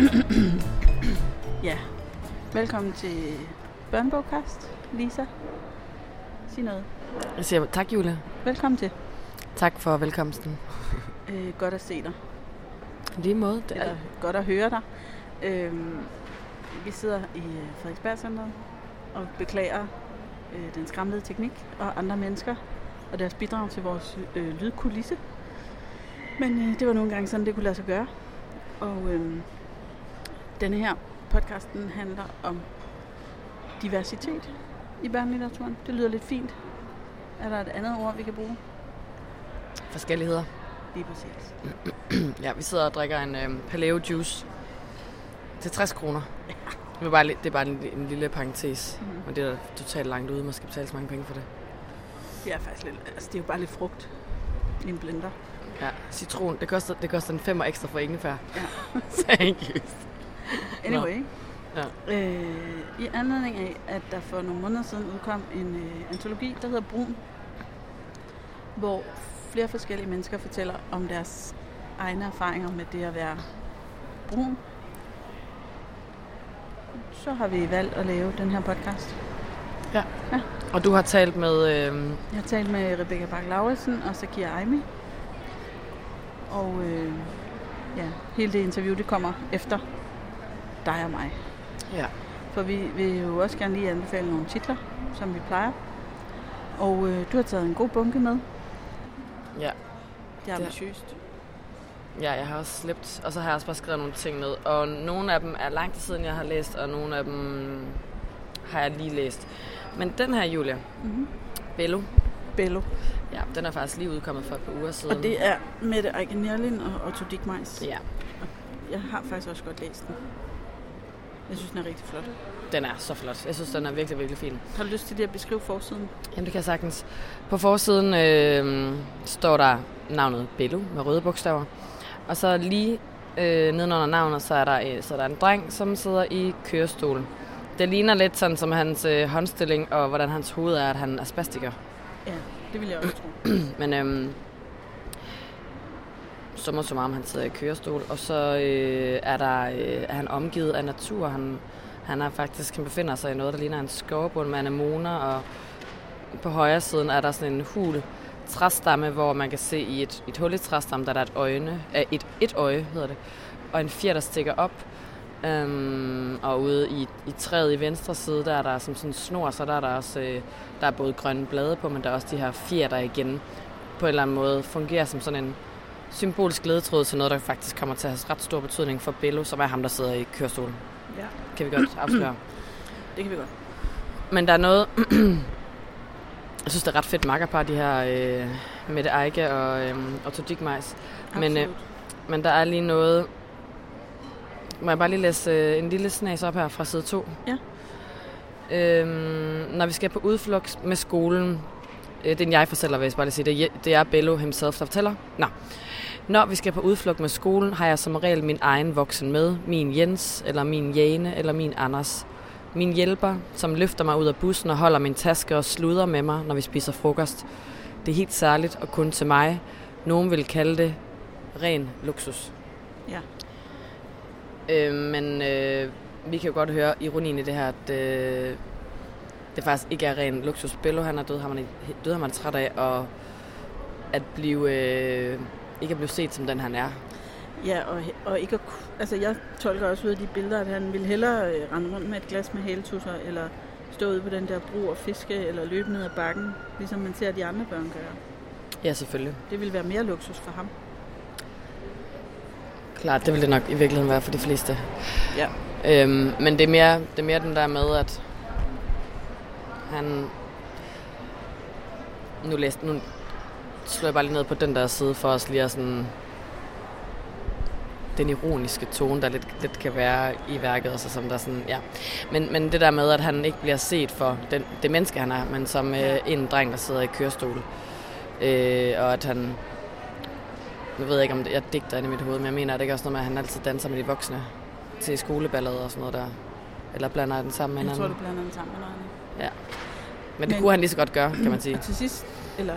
Ja. Velkommen til Børnebogkast, Lisa. Sig noget. Jeg siger tak, Julia. Velkommen til. Tak for velkomsten. Øh, godt at se dig. Lige måde. Det Eller er, godt at høre dig. Øh, vi sidder i øh, Frederiksberg og beklager øh, den skramlede teknik og andre mennesker og deres bidrag til vores øh, lydkulisse. Men øh, det var nogle gange sådan, det kunne lade sig gøre. Og øh, denne her podcasten handler om diversitet i børnelitteraturen. Det lyder lidt fint. Er der et andet ord, vi kan bruge? forskelligheder. Lige præcis. Ja, vi sidder og drikker en øhm, paleo juice til 60 kroner. Det er bare, det er bare en, en lille parentes. Mhm. Og det er totalt langt ude. Man skal betale så mange penge for det. Det er faktisk lidt, altså det er jo bare lidt frugt i en blender. Ja, citron. Det koster, det koster en femmer ekstra for ingefær. Ja. Seriøst. Anyway. Ja. Øh, I anledning af, at der for nogle måneder siden udkom en øh, antologi, der hedder Brun, hvor flere forskellige mennesker fortæller om deres egne erfaringer med det at være brun. Så har vi valgt at lave den her podcast. Og du har talt med... Øhm, Jeg har talt med Rebecca bak lauritsen og Sakia Aimi. Og øh, ja, hele det interview, det kommer efter dig og mig. ja. For vi vil jo også gerne lige anbefale nogle titler, som vi plejer. Og øh, du har taget en god bunke med. Ja. Det er ambitiøst. Ja, jeg har også slæbt, og så har jeg også bare skrevet nogle ting ned. Og nogle af dem er lang tid siden, jeg har læst, og nogle af dem har jeg lige læst. Men den her, Julia, Mm-hmm. Bello, Bello. ja, den er faktisk lige udkommet for et par uger siden. Og det er Mette Eiken og Otto Dickmeis. Ja, Jeg har faktisk også godt læst den. Jeg synes, den er rigtig flot. den er så flot. Jeg synes, den er virkelig, virkelig fin. Har du lyst til det at beskrive forsiden? Jamen, det kan jeg sagtens. På forsiden øh, står der navnet Bello med røde bogstaver. Og så lige øh, nedenunder navnet, så er, der, øh, så er der en dreng, som sidder i kørestolen. Det ligner lidt sådan som hans øh, håndstilling, og hvordan hans hoved er, at han er spastiker. Ja, det vil jeg også tro. Men øhm, summer som om han sidder i kørestol, og så øh, er, der, øh, er han omgivet af natur. Han, han er faktisk, han befinder sig i noget, der ligner en skovbund med anemoner, og på højre siden er der sådan en hul træstamme, hvor man kan se i et, et hul i træstammen, der er et øjne, øh, et, et øje hedder det, og en fjer, der stikker op. Øhm, og ude i, i træet i venstre side, der er der som sådan en snor, så der er der også, øh, der er både grønne blade på, men der er også de her fjer, der igen på en eller anden måde fungerer som sådan en symbolsk ledetråd til noget, der faktisk kommer til at have ret stor betydning for Bello, som er ham, der sidder i kørestolen. Ja, Kan vi godt afsløre. det kan vi godt. Men der er noget... jeg synes, det er ret fedt makkerpar, de her øh, Mette Eike og øh, Otto Dickmeis. Men, øh. Men der er lige noget... Må jeg bare lige læse øh, en lille snas op her fra side 2? Ja. Øhm, når vi skal på udflugt med skolen, øh, det er en jeg fortæller, vil jeg bare lige sige, det er, det er Bello himself, der fortæller. Nå. Når vi skal på udflugt med skolen, har jeg som regel min egen voksen med, min Jens, eller min Jane, eller min Anders. Min hjælper, som løfter mig ud af bussen og holder min taske og sluder med mig, når vi spiser frokost. Det er helt særligt og kun til mig. Nogen vil kalde det ren luksus. Ja. Øh, men øh, vi kan jo godt høre ironien i det her, at øh, det faktisk ikke er ren luksus. Bello, han er død, har man, død, har man træt af, og at blive, øh, ikke at blive set som den, han er. Ja, og, og ikke at, altså jeg tolker også ud af de billeder, at han ville hellere øh, rende rundt med et glas med haletusser, eller stå ude på den der bro og fiske, eller løbe ned ad bakken, ligesom man ser de andre børn gøre. Ja, selvfølgelig. Det ville være mere luksus for ham. Klart, det vil det nok i virkeligheden være for de fleste. Ja. Øhm, men det er, mere, det er mere den der med, at han... Nu, læste, nu slår jeg bare lige ned på den der side for os lige at sådan... Den ironiske tone, der lidt, lidt kan være i værket, altså som der sådan, ja. Men, men det der med, at han ikke bliver set for den, det menneske, han er, men som øh, en dreng, der sidder i kørestol. Øh, og at han... Nu ved jeg ikke, om det, jeg digter ind i mit hoved, men jeg mener, at det ikke også noget med, at han altid danser med de voksne til skoleballet og sådan noget der. Eller blander den sammen med Jeg tror, hinanden. du blander den sammen med noget andet. Men det Men- kunne han lige så godt gøre, kan man sige. Og til sidst, eller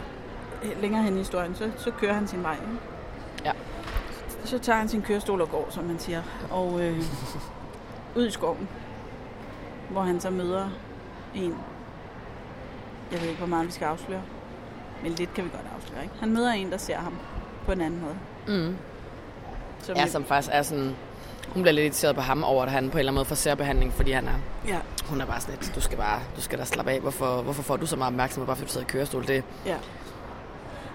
længere hen i historien, så, så kører han sin vej. Ikke? Ja. så tager han sin kørestol og går, som man siger, og øh, ud i skoven, hvor han så møder en, jeg ved ikke, hvor meget vi skal afsløre, men lidt kan vi godt afsløre, ikke? Han møder en, der ser ham på en anden måde. Mm. Som Ja, som faktisk er sådan... Hun bliver lidt irriteret på ham over, at han på en eller anden måde får særbehandling, fordi han er, ja, hun er bare sådan lidt, du skal bare, du skal da slappe af. Hvorfor, hvorfor får du så meget opmærksomhed, bare fordi du sidder i kørestol? Det, ja.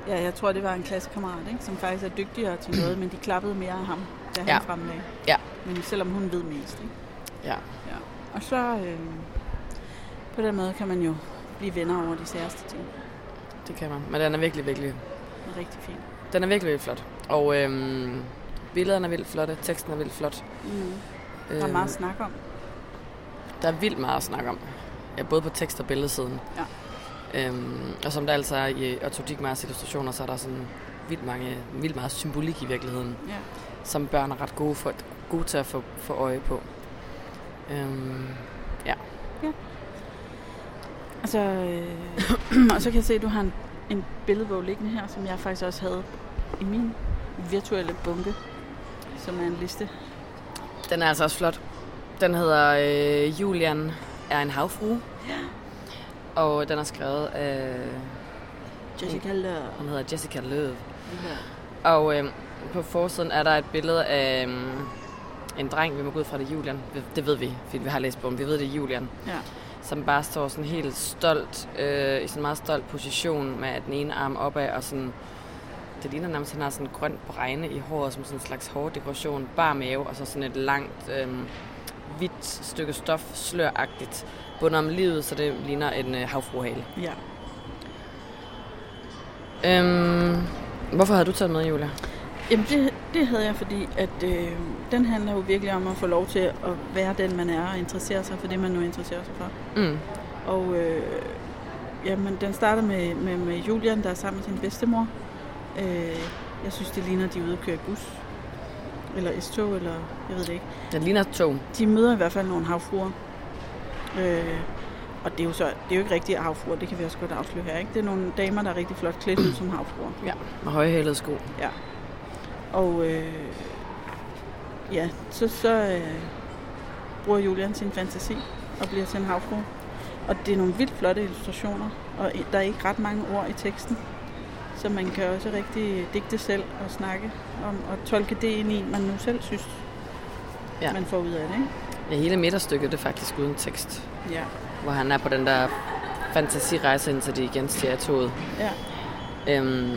Ja, jeg tror, det var en klassekammerat, ikke? som faktisk er dygtigere til noget, men de klappede mere af ham, da han Ja. fremlagde. Ja. Men selvom hun ved mest. Ikke? ja. Ja. Og så øh, på den måde kan man jo blive venner over de særste ting. det kan man. Men den er virkelig, virkelig, Det er rigtig fint. den er virkelig, virkelig flot. Og øhm, billederne er vildt flotte, teksten er vildt flot. Mm. Der er meget at snakke om. Der er vildt meget at snakke om. Ja, både på tekst- og billedsiden. Ja. Øhm, og som der altså er i Otto Digmars illustrationer, så er der sådan vildt, mange, vildt meget symbolik i virkeligheden, Ja. som børn er ret gode, for, gode til at få, få øje på. Øhm, Altså, øh, og så kan jeg se, at du har en, en billedbog liggende her, som jeg faktisk også havde i min virtuelle bunke, som er en liste. den er altså også flot. Den hedder øh, Julian er en havfrue. Ja. Og den er skrevet af, Jessica Lør. hun hedder Jessica Løv. Og øh, på forsiden er der et billede af øh, en dreng, vi må gå ud fra det Julian. Det ved vi, fordi vi har læst bogen. Vi ved, det er Julian. Ja. Som bare står sådan helt stolt, øh, i sådan en meget stolt position med den ene arm opad og sådan... Det ligner nærmest, at han har sådan grønt bregne i håret, som sådan en slags hårdekoration, bar mave, og så sådan et langt, øh, hvidt stykke stof, sløragtigt, bundet om livet, så det ligner en øh, havfruhale. ja. Øhm, hvorfor havde du taget med, Julia? Jamen det, det havde jeg, fordi at øh, den handler jo virkelig om at få lov til at være den, man er, og interessere sig for det, man nu interesserer sig for. Mm. Og øh, jamen, den starter med, med, med Julian, der er sammen med sin bedstemor. Øh, jeg synes, det ligner, at de er ude at køre i bus. Eller S-tog, eller jeg ved det ikke. Den ligner et tog. De møder i hvert fald nogle havfruer. Øh, og det er jo så, det er jo ikke rigtige havfruer, det kan vi også godt afsløre her. Ikke? Det er nogle damer, der er rigtig flot klædt ud som havfruer. Ja. Med højhælede sko. Og øh, ja, så, så øh, bruger Julian sin fantasi og bliver til en havfrue. Og det er nogle vildt flotte illustrationer, og der er ikke ret mange ord i teksten. Så man kan også rigtig digte selv og snakke om, og tolke det ind i, man nu selv synes, Ja. ja. man får ud af det. Ikke? Ja, hele midterstykket det er faktisk uden tekst. Ja. Hvor han er på den der fantasirejse, indtil de igen stiger af toget. ja. Øhm,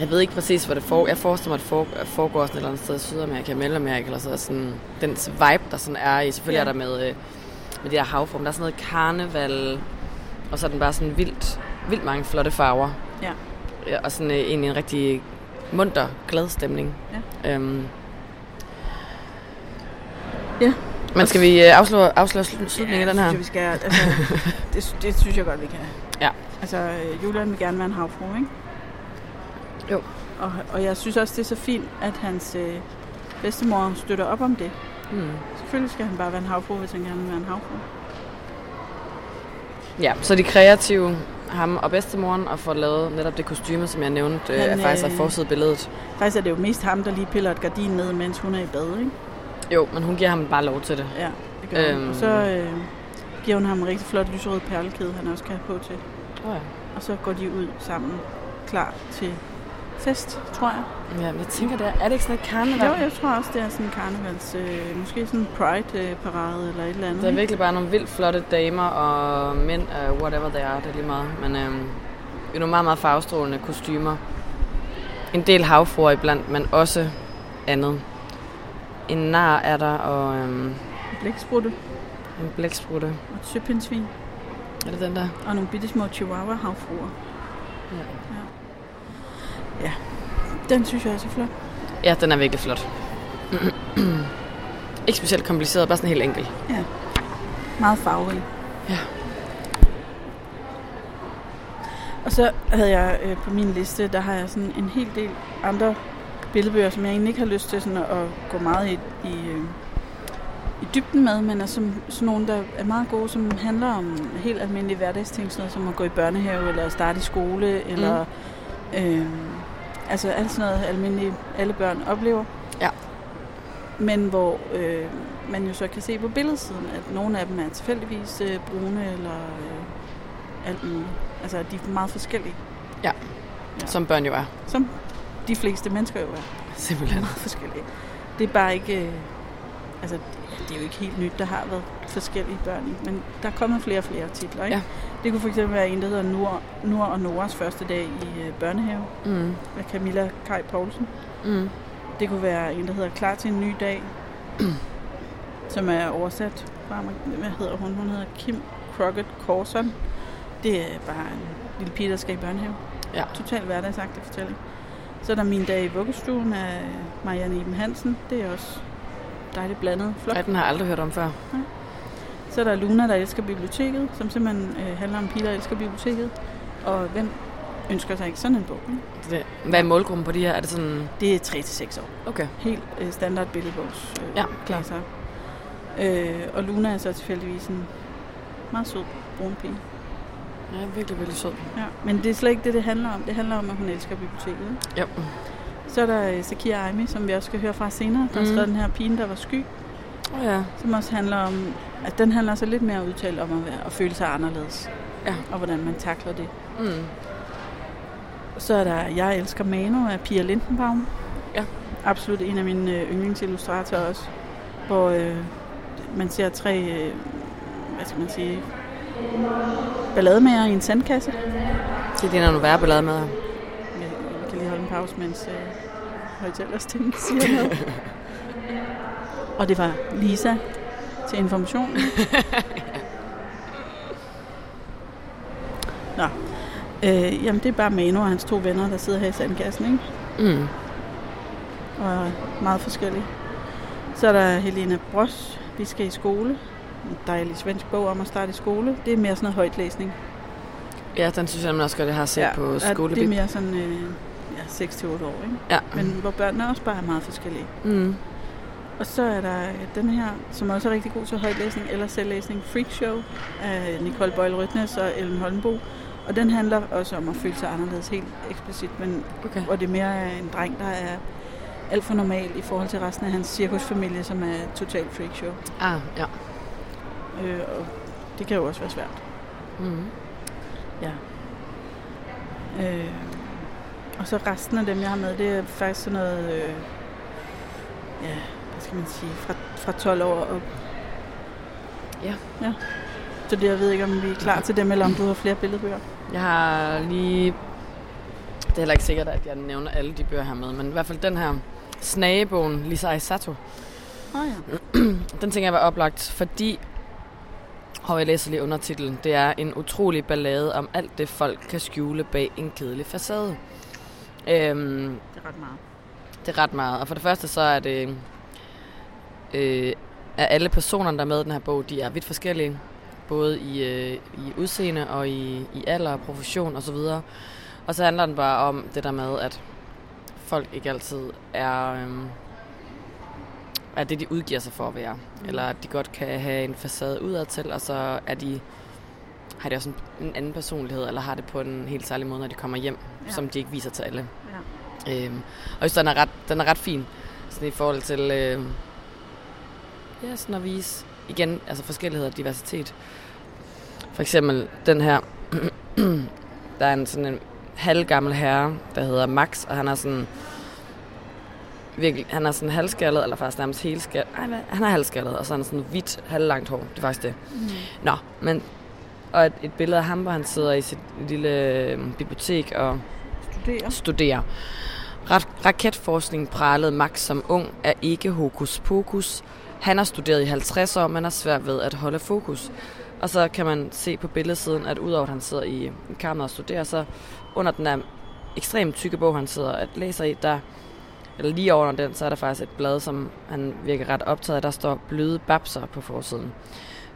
jeg ved ikke præcis, hvor det foregår. Jeg forestiller mig, at det foregår sådan et eller andet sted i Sydamerika, Mellemamerika, eller så sådan, den vibe, der sådan er i. Selvfølgelig Ja. er der med, øh, med de her havform. Der er sådan noget karneval, og så er den bare sådan vildt, vildt mange flotte farver. Ja. Ja, Og sådan øh, egentlig en rigtig munter, glad stemning. Ja. Øhm. Ja. Men skal vi øh, afsløre, afsløre slut- slutningen af den her? Synes vi skal, altså, det, det, synes jeg godt, vi kan. Ja. Altså, øh, Julian vil gerne være en havfrue, ikke? Jo. Og, og jeg synes også, det er så fint, at hans øh, bedstemor støtter op om det. Hmm. Selvfølgelig skal han bare være en havfrue, hvis han gerne vil være en havfrue. Ja, så de kreative, ham og bedstemoren, og får lavet netop det kostyme, som jeg nævnte, øh, Han, er faktisk af øh, forsidebilledet. Faktisk er det jo mest ham, der lige piller et gardin ned, mens hun er i bad, ikke? Jo, men hun giver ham bare lov til det. Ja, det gør øhm. Hun. Og så øh, giver hun ham en rigtig flot lyserød perlekæde, han også kan have på til. Oh, ja. Og så går de ud sammen, klar til fest, tror jeg. ja, men jeg tænker, det er, er det ikke sådan et karneval? Jo, jeg tror også, det er sådan en karnevals, øh, måske sådan en pride-parade eller et eller andet. Der er virkelig bare nogle vildt flotte damer og mænd, uh, whatever they are, det er lige meget. Men det er nogle meget, meget farvestrålende kostymer. En del havfruer iblandt, men også andet. En nar er der, og øhm, En blæksprutte en blæksprutte. og et søpindsvin. Er det den der? Og nogle bitte små chihuahua-havfruer. Ja. Den synes jeg også er flot. Ja, den er virkelig flot. ikke specielt kompliceret, bare sådan helt enkel. Ja. Meget farverig. Ja. Og så havde jeg øh, på min liste, der har jeg sådan en hel del andre billedbøger, som jeg egentlig ikke har lyst til sådan at, gå meget i, i, øh, i dybden med, men er som, sådan nogle, der er meget gode, som handler om helt almindelige hverdagsting, sådan noget som at gå i børnehave, eller starte i skole, eller øh, altså alt sådan noget almindeligt, alle børn oplever. men hvor øh, man jo så kan se på billedsiden, at nogle af dem er tilfældigvis øh, brune eller øh, alt muligt. Altså, de er meget forskellige. Ja, som børn jo er. Som de fleste mennesker jo er. Simpelthen. Meget forskellige. Det er bare ikke... Øh, altså, det- det er jo ikke helt nyt. Der har været forskellige børn i, men der er kommet flere og flere titler, ikke? Ja. Det kunne fx være en, der hedder Nur, Nur og Noras første dag i øh, børnehave Mm. af Camilla Kai Poulsen. Mm. Det kunne være en, der hedder Klar til en ny dag, som er oversat fra, hvad hedder hun? Hun hedder Kim Crockett Corson. Det er bare en lille pige, der skal i børnehave. Ja. Totalt hverdagsagtig fortælling. Så er der Min dag i vuggestuen af Marianne Iben Hansen. Det er også dejligt blandet. Flot. Ej, den har jeg aldrig hørt om før. Så er der Luna, der elsker biblioteket, som simpelthen øh, handler om piger, der elsker biblioteket. Og hvem ønsker sig ikke sådan en bog? Det, hvad er målgruppen på de her? Er det sådan... Det er 3-6 år. Okay. Helt øh, standard billedbogs øh, Ja, klasser. Øh, og Luna er så tilfældigvis en meget sød brun pige. Ja, virkelig, virkelig sød. Ja. Men det er slet ikke det, det handler om. Det handler om, at hun elsker biblioteket. Ja. Så er der øh, Sakira Aimi, som vi også skal høre fra senere. Der har Mhm. skrevet den her Pigen, der var sky, Oh, ja. som også handler om, at den handler så lidt mere udtalt om at, være, at føle sig anderledes. Ja. Og hvordan man takler det. Mm. Så er der Jeg elsker Mano af Pia Lindenbaum. Ja. Absolut en af mine øh, yndlingsillustratorer også. Hvor øh, man ser tre, øh, hvad skal man sige, ballademager i en sandkasse. Det er nogle værre ballade med. Jeg, jeg kan lige holde en pause, mens øh, højtalerstemmen siger noget. Og det var Lisa til information. Nå. Øh, jamen, det er bare Mano og hans to venner, der sidder her i sandkassen, ikke? Mm. og meget forskellige. Så er der Helena Bros, Vi skal i skole. En dejlig svensk bog om at starte i skole. Det er mere sådan noget højtlæsning. Ja, den synes jeg nemlig også godt, jeg har set ja, på ja, det er skolebib. mere sådan øh, ja, 6-8 år, ikke? Ja. Men hvor børnene også bare er meget forskellige. Mm. Og så er der den her, som også er rigtig god til højtlæsning eller selvlæsning, Freak Show af Nicole Boyle Rytnes og Ellen Holmbo. Og den handler også om at føle sig anderledes helt eksplicit, men Okay. hvor det er mere en dreng, der er alt for normal i forhold til resten af hans cirkusfamilie, som er totalt freak show. Ah, ja. Øh, og det kan jo også være svært. Mm. Ja. Øh, og så resten af dem, jeg har med, det er faktisk sådan noget, øh, ja, hvad skal man sige, fra, fra 12 år op. Ja. Ja. Så det, jeg ved ikke, om vi er klar til dem, eller om du har flere billedbøger. Jeg har lige... Det er heller ikke sikkert, at jeg nævner alle de bøger her med, men i hvert fald den her Snagebogen, Lisa Aisato, oh, ja. den tænker jeg var oplagt, fordi, og jeg læser lige undertitlen, det er en utrolig ballade om alt det, folk kan skjule bag en kedelig facade. Øhm, Det er ret meget. Det er ret meget. Og for det første så er det... Øh, er alle personerne, der er med i den her bog, de er vidt forskellige. Både i, øh, i udseende og i, i alder og profession osv. Og, og så handler den bare om det der med, at folk ikke altid er, øh, er det, de udgiver sig for at være. Mm. Eller at de godt kan have en facade udad til, og så er de, har de også en, en anden personlighed, eller har det på en helt særlig måde, når de kommer hjem, Ja. som de ikke viser til alle. Ja. Øhm, og jeg synes, den er ret, den er ret fin. Sådan i forhold til, øh, ja, sådan at vise, igen, altså forskellighed og diversitet. For eksempel den her, der er en sådan en halvgammel herre, der hedder Max, og han er sådan, virkelig, han er sådan halvskaldet, eller faktisk nærmest helskaldet. Ej, hvad? Han er halvskaldet, og så er han sådan hvidt, halvlangt hår. Det er faktisk det. Mm. Nå, men, og et, et billede af ham, hvor han sidder i sit lille øh, bibliotek og Studerer. studere. Ra- raketforskning pralede Max som ung er ikke hokus pokus. Han har studeret i 50 år, men er svært ved at holde fokus. Og så kan man se på billedsiden, at udover at han sidder i kammeret og studerer, så under den der ekstremt tykke bog, han sidder og læser i, der, eller lige over den, så er der faktisk et blad, som han virker ret optaget af. Der står bløde babser på forsiden.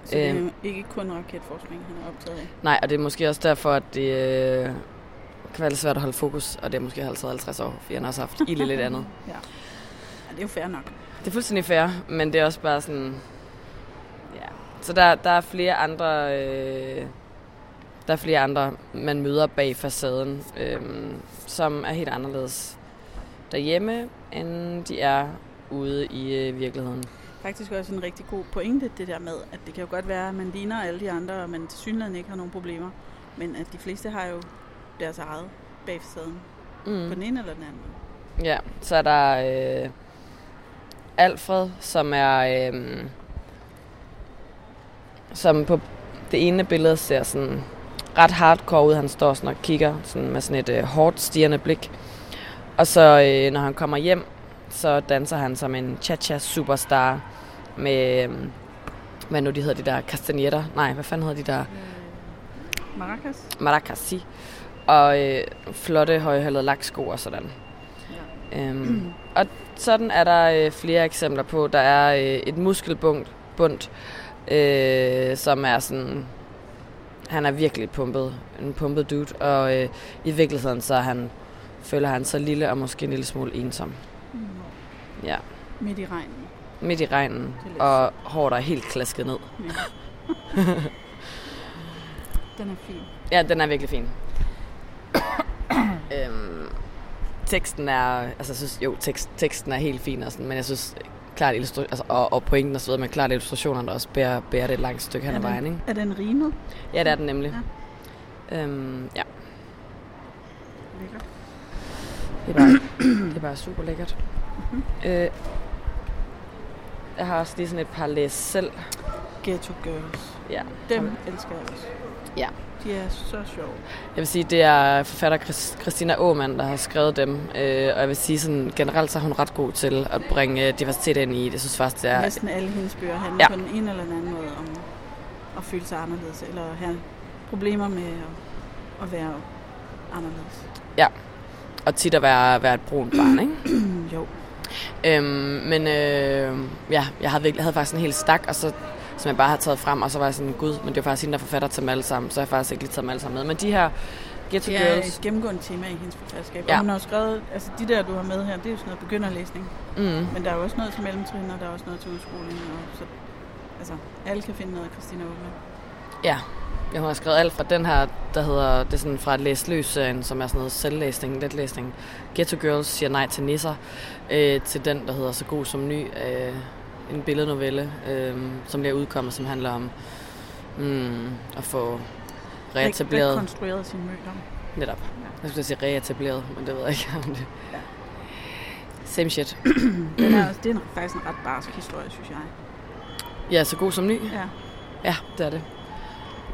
Så det er Øhm. jo ikke kun raketforskning, han er optaget af. Nej, og det er måske også derfor, at det øh, kan være lidt svært at holde fokus, og det er måske 50 år, fordi han har også haft i lidt andet. Ja. ja, det er jo fair nok. Det er fuldstændig fair, men det er også bare sådan... Ja. Så der, der er flere andre... Øh, der er flere andre, man møder bag facaden, øh, som er helt anderledes derhjemme, end de er ude i øh, virkeligheden. Faktisk også en rigtig god pointe, det der med, at det kan jo godt være, at man ligner alle de andre, og man til synligheden ikke har nogen problemer. Men at de fleste har jo deres eget bag facaden. Mm. På den ene eller den anden. Ja, så er der øh, Alfred, som er... Øh, som på det ene billede ser sådan ret hardcore ud. Han står sådan og kigger sådan med sådan et øh, hårdt stigende blik. Og så øh, når han kommer hjem, så danser han som en cha-cha superstar med, øh, hvad nu de hedder, de der kastanjetter. Nej, hvad fanden hedder de der? Øh, maracas. Maracas, si. Og øh, flotte højhældede laksko og sådan. Ja. Øhm, og sådan er der øh, flere eksempler på. Der er øh, et muskelbund, bund, øh, som er sådan han er virkelig pumpet, en pumpet dude, og øh, i virkeligheden så er han, føler han sig lille og måske en lille smule ensom. Mm. Ja. Midt i regnen. Midt i regnen, og håret er helt klasket ned. Ja. den er fin. Ja, den er virkelig fin. øhm, teksten er, altså jeg synes, jo, tekst, teksten er helt fin, og sådan, men jeg synes klart illustration, altså, og, og pointen og så videre, men klart illustrationerne også bærer, bærer det et langt stykke hen ad vejen. Ikke? Er den rimet? Ja, det er den nemlig. Ja. Øhm, ja. Lækkert. Det er bare, det er bare super lækkert. Mm-hmm. Øh, jeg har også lige sådan et par læs selv. Ghetto Girls. Ja. Dem elsker jeg også. Ja. De er så sjove. Jeg vil sige, det er forfatter Christina Åmand, der har skrevet dem. Øh, og jeg vil sige, sådan, generelt så er hun ret god til at bringe øh, diversitet ind i det. Jeg synes faktisk, det er... Næsten alle hendes bøger handler ja. på den ene eller den anden måde om at føle sig anderledes, eller have problemer med at, at være anderledes. Ja, og tit at være, være et brunt barn, ikke? jo. Øhm, men øh, ja, jeg havde, virkelig, jeg havde faktisk en hel stak, og så som jeg bare har taget frem, og så var jeg sådan, gud, men det var faktisk hende, der forfatter til dem alle sammen, så jeg har faktisk ikke lige taget dem alle sammen med. Men de her Ghetto det er Girls... et gennemgående tema i hendes forfatterskab. Ja. Og hun har skrevet, altså de der, du har med her, det er jo sådan noget begynderlæsning. Mm. Men der er jo også noget til mellemtrin, og der er også noget til udskoling. Og så, altså, alle kan finde noget af Christina Åbne. Ja, jeg har skrevet alt fra den her, der hedder, det er sådan fra Læs Løs-serien, som er sådan noget selvlæsning, letlæsning. Ghetto Girls siger nej til nisser, øh, til den, der hedder Så god som ny, øh, en billednovelle, øh, som bliver udkommet, som handler om mm, at få reetableret... Rekonstrueret sin mødom. Netop. Ja. Jeg skulle sige reetableret, men det ved jeg ikke om det. Ja. Same shit. den er, også, det er faktisk en ret barsk historie, synes jeg. Ja, så god som ny? Ja. Ja, det er det.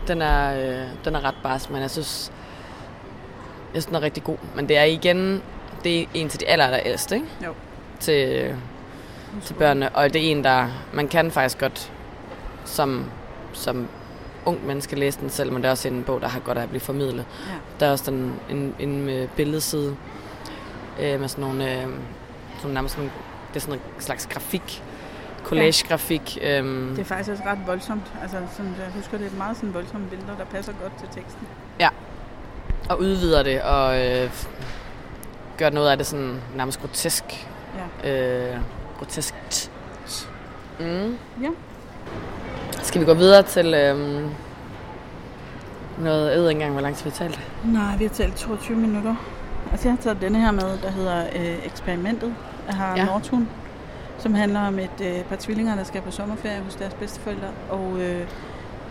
Den er, øh, den er ret barsk, men jeg synes, jeg synes, den er rigtig god. Men det er igen, det er en til de aller, aller ældste, ikke? Jo. Til til børnene, og det er en, der man kan faktisk godt som, som ung menneske læse den selv, men det er også en bog, der har godt af at blive formidlet. Ja. Der er også den, en, en, en billedside øh, med sådan nogle, øh, sådan nærmest sådan, det er sådan en slags grafik, collage-grafik. Ja. Øhm. Det er faktisk også ret voldsomt. Altså, sådan, jeg husker, det er meget sådan voldsomme billeder, der passer godt til teksten. Ja, og udvider det, og øh, gør noget af det sådan nærmest grotesk. Ja. Øh, groteskt. Mm. Ja. Skal vi gå videre til øhm, noget? Jeg ved ikke engang, hvor lang tid vi har talt. Nej, vi har talt 22 minutter. Altså, jeg har taget denne her med, der hedder øh, Eksperimentet af Harald ja. Nortun, som handler om et øh, par tvillinger, der skal på sommerferie hos deres bedsteforældre, og øh,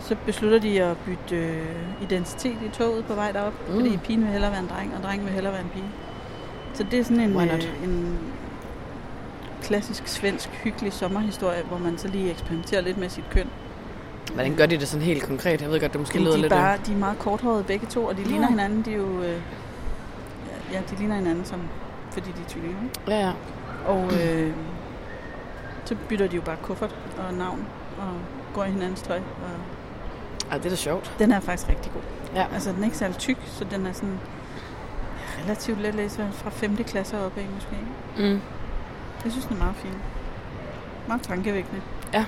så beslutter de at bytte øh, identitet i toget på vej derop, mm. fordi pigen vil hellere være en dreng, og drengen vil hellere være en pige. Så det er sådan en, øh, en klassisk svensk hyggelig sommerhistorie, hvor man så lige eksperimenterer lidt med sit køn. Hvordan gør de det sådan helt konkret? Jeg ved godt, det måske lyder de lidt... Bare, de er meget korthårede begge to, og de ja. ligner hinanden. De er jo... Øh, ja, de ligner hinanden, som, fordi de er tvillinger. Ja, ja. Og øh, så bytter de jo bare kuffert og navn og går i hinandens tøj. Og Ej, det er da sjovt. Den er faktisk rigtig god. Ja. Altså, den er ikke særlig tyk, så den er sådan relativt let læse fra 5. klasse op af måske. Mm. Jeg synes, den er meget fin. Meget tankevækkende. Ja.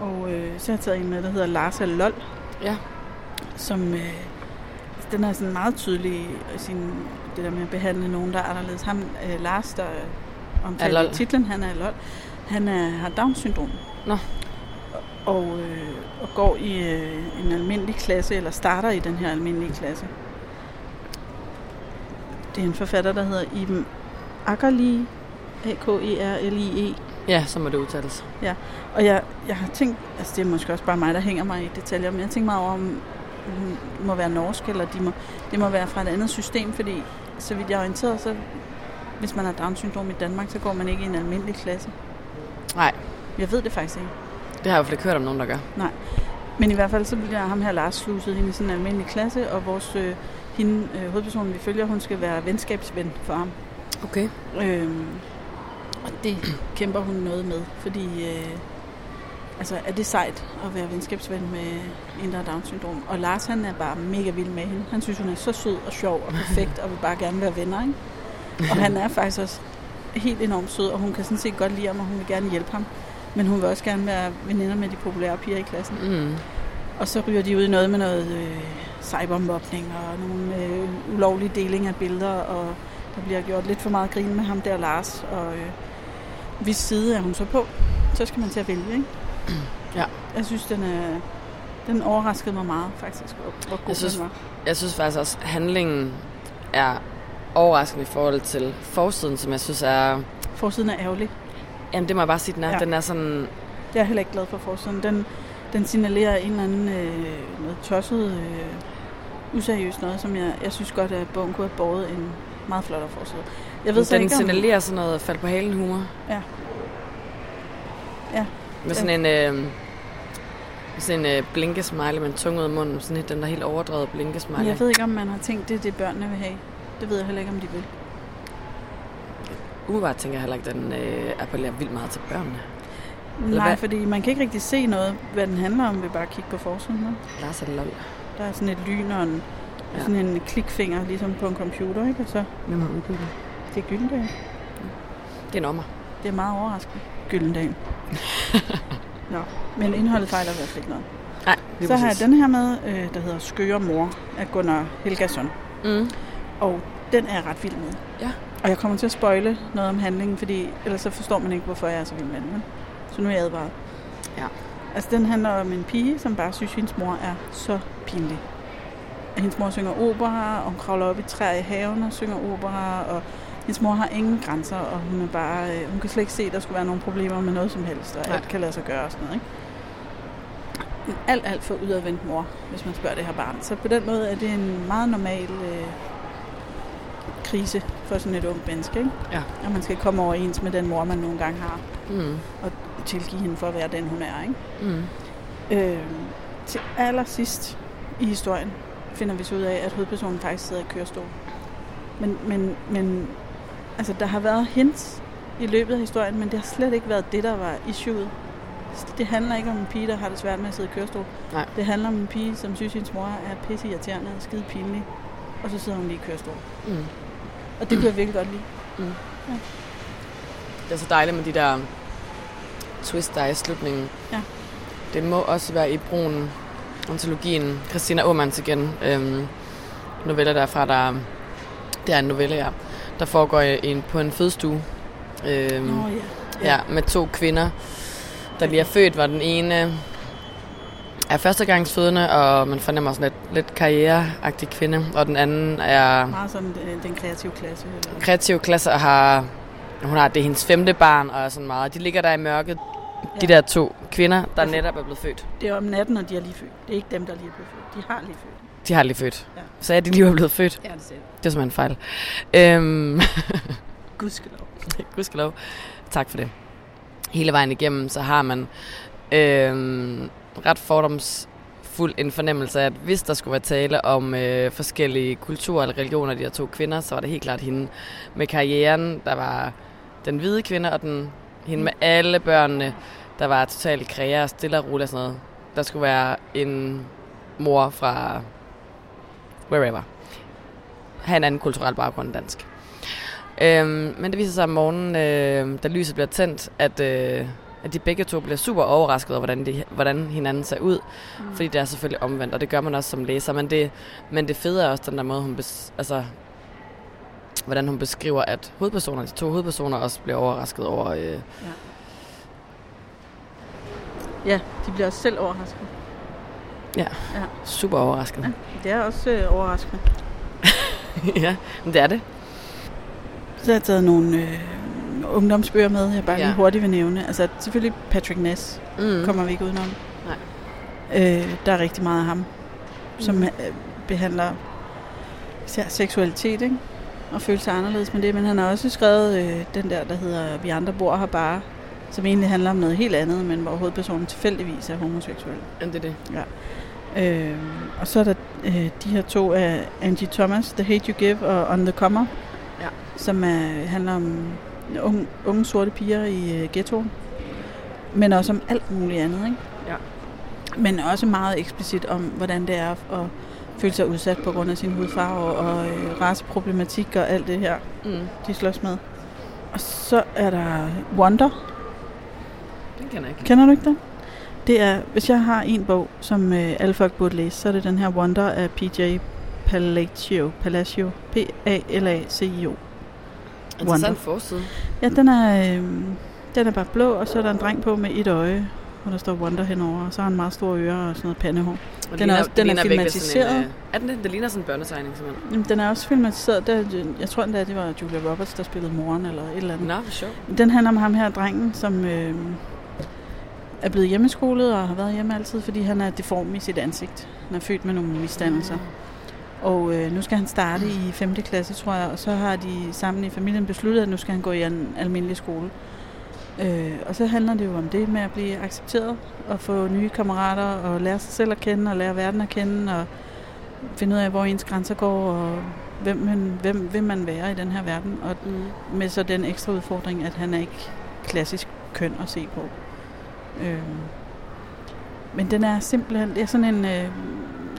Og øh, så har jeg taget en med, der hedder Lars er LOL. Ja. Som, øh, den er sådan meget tydelig i sin, det der med at behandle nogen, der er anderledes. Ham, øh, Lars, der omtaler i titlen, han er LOL. Han er, har Down-syndrom. Nå. Og, øh, og går i øh, en almindelig klasse, eller starter i den her almindelige klasse. Det er en forfatter, der hedder Iben Akkerli, A-K-E-R-L-I-E. Ja, så må det udtales. Ja, og jeg, jeg har tænkt, altså det er måske også bare mig, der hænger mig i detaljer, men jeg tænker meget over, om hun må være norsk, eller de må, det må være fra et andet system, fordi så vidt jeg er orienteret, så hvis man har Down-syndrom i Danmark, så går man ikke i en almindelig klasse. Nej, Jeg ved det faktisk ikke. det har jeg i hvert fald ikke hørt om nogen, der gør. Men i hvert fald så bliver ham her Lars sluset ind i sådan en almindelig klasse, og vores øh, hende, øh, hovedpersonen, vi følger, hun skal være venskabsven for ham. Okay. Øhm, og det kæmper hun noget med, fordi øh, altså, er det sejt at være venskabsven med en, der har Down-syndrom. Og Lars, han er bare mega vild med hende. Han synes, hun er så sød og sjov og perfekt, og vil bare gerne være venner, ikke? Og han er faktisk også helt enormt sød, og hun kan sådan set godt lide ham, og hun vil gerne hjælpe ham. Men hun vil også gerne være veninder med de populære piger i klassen. Mm. Og så ryger de ud i noget med noget øh, cybermobning og nogle øh, ulovlige deling af billeder, og der bliver gjort lidt for meget grin med ham der, Lars. Og øh, hvis side er hun så på, så skal man til at vælge, ikke? Ja. Jeg synes, den er... Den overraskede mig meget, faktisk, hvor, hvor god Jeg synes- den var. Jeg synes faktisk også, at handlingen er overraskende i forhold til forsiden, som jeg synes er... Forsiden er ærgerlig. Jamen, det må jeg bare sige, den er. Ja. Ja. Den er sådan... Jeg er heller ikke glad for forsiden. Den, den signalerer en eller anden øh, noget tosset, øh, useriøst noget, som jeg, jeg synes godt, at bogen kunne have båret en meget flottere forside. Jeg ved så den ikke, om... signalerer sådan noget fald på halen humor. Ja. Ja. Med sådan en... Øh, sådan en øh, blinkesmiley med en tunge ud af munden. Sådan et, den der helt overdrevet blinkesmiley. Jeg ved ikke, om man har tænkt, det er det, børnene vil have. Det ved jeg heller ikke, om de vil. Umiddelbart tænker jeg heller ikke, at den øh, appellerer vildt meget til børnene. Nej, hvad? fordi man kan ikke rigtig se noget, hvad den handler om, ved bare at kigge på forsiden. Lars er lol. Der er sådan et lyn og en, Ja. sådan en klikfinger, ligesom på en computer, ikke? Og så Hvem har udgivet det er Gyldendal. Det er en ommer. Det er meget overraskende. Gyldendal. Nå, men indholdet fejler i hvert fald ikke noget. Nej, Så har jeg præcis. den her med, øh, der hedder Skøre Mor af Gunnar Helgason. Mm. Og den er jeg ret vild med. Ja. Og jeg kommer til at spoile noget om handlingen, fordi ellers så forstår man ikke, hvorfor jeg er så vild med den. Så nu er jeg advaret. Ja. Altså, den handler om en pige, som bare synes, at hendes mor er så pinlig. At hendes mor synger opera, og hun kravler op i træer i haven og synger opera, og hendes mor har ingen grænser, og hun er bare, øh, hun kan slet ikke se, at der skulle være nogle problemer med noget som helst, og Nej. alt kan lade sig gøre og sådan noget, ikke? En alt, alt for udadvendt mor, hvis man spørger det her barn. Så på den måde er det en meget normal øh, krise for sådan et ungt menneske, ikke? Ja. Og man skal komme overens med den mor, man nogle gange har, Mm. og tilgive hende for at være den, hun er, ikke? Mm. Øh, til allersidst i historien finder vi så ud af, at hovedpersonen faktisk sidder i kørestol. Men, men, men altså, der har været hints i løbet af historien, men det har slet ikke været det, der var issueet. Det handler ikke om en pige, der har det svært med at sidde i kørestol. Nej. Det handler om en pige, som synes, at hendes mor er pisse irriterende og skide pinlig. Og så sidder hun lige i kørestol. Mm. Og det kunne jeg virkelig godt lide. Det er så dejligt med de der twist, der er i slutningen. Ja. Det må også være i brugen ontologien Christina Aumans igen. Øhm, noveller derfra, der det er en novelle, ja, der foregår en, på en fødestue. Øhm, Nå ja. ja. med to kvinder, der lige er født, var den ene er førstegangsfødende, og man fornemmer sådan lidt, lidt karriereagtig kvinde, og den anden er Meget sådan øh, den kreative klasse. Eller? kreativ klasse og har, hun har, det er hendes femte barn, og sådan meget, de ligger der i mørket, de Ja. der to kvinder, der Altså- netop er blevet født. Det er om natten, og de er lige født. Det er ikke dem, der lige er blevet født. De har lige født. De har lige født. Ja. Så er de lige er blevet født. Ja, det ser Det er simpelthen en fejl. Øhm, Gudskelov. Gudskelov. Tak for det. Hele vejen igennem, så har man øhm, ret fordomsfuld en fornemmelse af, at hvis der skulle være tale om øh, forskellige kulturer eller religioner, de her to kvinder, så var det helt klart hende med karrieren. Der var den hvide kvinde og den, hende med alle børnene, der var totalt kræger, stille og roligt og sådan noget. Der skulle være en mor fra wherever. Have en anden kulturel baggrund end dansk. Øhm, men det viser sig om morgenen, øh, da lyset bliver tændt, at, øh, at de begge to bliver super overrasket over, hvordan, de, hvordan hinanden ser ud. Mm. Fordi det er selvfølgelig omvendt, og det gør man også som læser. Men det, men det fede er også den der måde, hun bes, altså, hvordan hun beskriver, at hovedpersonerne, de to hovedpersoner også bliver overrasket over... Øh, Ja, de bliver også selv overrasket. super overrasket. Ja, det er også øh, overraskende. ja, men det er det. Så har jeg taget nogle øh, ungdomsbøger med, jeg bare Ja. lige hurtigt vil nævne. Altså selvfølgelig Patrick Ness Mm. kommer vi ikke udenom. Nej. Øh, der er rigtig meget af ham, som Mm. øh, behandler især seksualitet, ikke? Og føle sig anderledes med det. Men han har også skrevet øh, den der, der hedder Vi andre bor her bare, som egentlig handler om noget helt andet, men hvor hovedpersonen tilfældigvis er homoseksuel. Ja, det er det. Øh, og så er der øh, de her to af Angie Thomas, The Hate You Give og On The Comer, Ja. som er, handler om unge, unge sorte piger i øh, ghettoen, men også om alt muligt andet. Ikke? Ja. Men også meget eksplicit om, hvordan det er at føle sig udsat på grund af sin hudfarve og øh, raceproblematik og alt det her, Mm. de slås med. Og så er der Wonder. Den kender jeg ikke. Kender du ikke den? Det er, hvis jeg har en bog, som øh, alle folk burde læse, så er det den her Wonder af PJ Palacio. Palacio. P-A-L-A-C-I-O. Interessant Wonder. forside. Ja, den er, øh, den er bare blå, og så er der en dreng på med et øje, hvor der står Wonder henover, og så har han meget store ører og sådan noget pandehår. Og Den er også- det den er filmatiseret. En, øh, er den det? Det ligner sådan en børnetegning, simpelthen. Jamen, Den er også filmatiseret, der, jeg tror endda, det var Julia Roberts, der spillede moren eller et eller andet. Nå, hvor sjovt. Den handler om ham her, drengen, som øh, er blevet hjemmeskolet og har været hjemme altid, fordi han er deform i sit ansigt. Han er født med nogle misdannelser. Og øh, nu skal han starte i 5. klasse, tror jeg, og så har de sammen i familien besluttet, at nu skal han gå i en almindelig skole. Øh, og så handler det jo om det med at blive accepteret og få nye kammerater og lære sig selv at kende og lære verden at kende og finde ud af, hvor ens grænser går og hvem, man, hvem vil man være i den her verden. Og Mm. med så den ekstra udfordring, at han er ikke klassisk køn at se på. Øh, men den er simpelthen, det er sådan en, øh,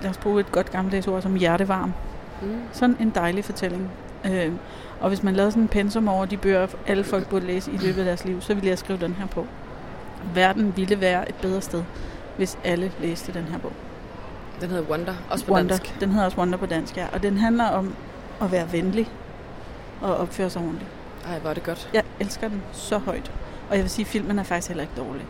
lad os bruge et godt gammeldags ord som hjertevarm. Mm. Sådan en dejlig fortælling. Øh, og hvis man lavede sådan en pensum over de bøger, alle folk burde læse i løbet af deres liv, så ville jeg skrive den her på. Verden ville være et bedre sted, hvis alle læste den her bog. Den hedder Wonder, også på Wonder. dansk. Den hedder også Wonder på dansk, ja. Og den handler om at være venlig og opføre sig ordentligt. Ej, hvor er det godt. Jeg elsker den så højt. Og jeg vil sige, at filmen er faktisk heller ikke dårlig.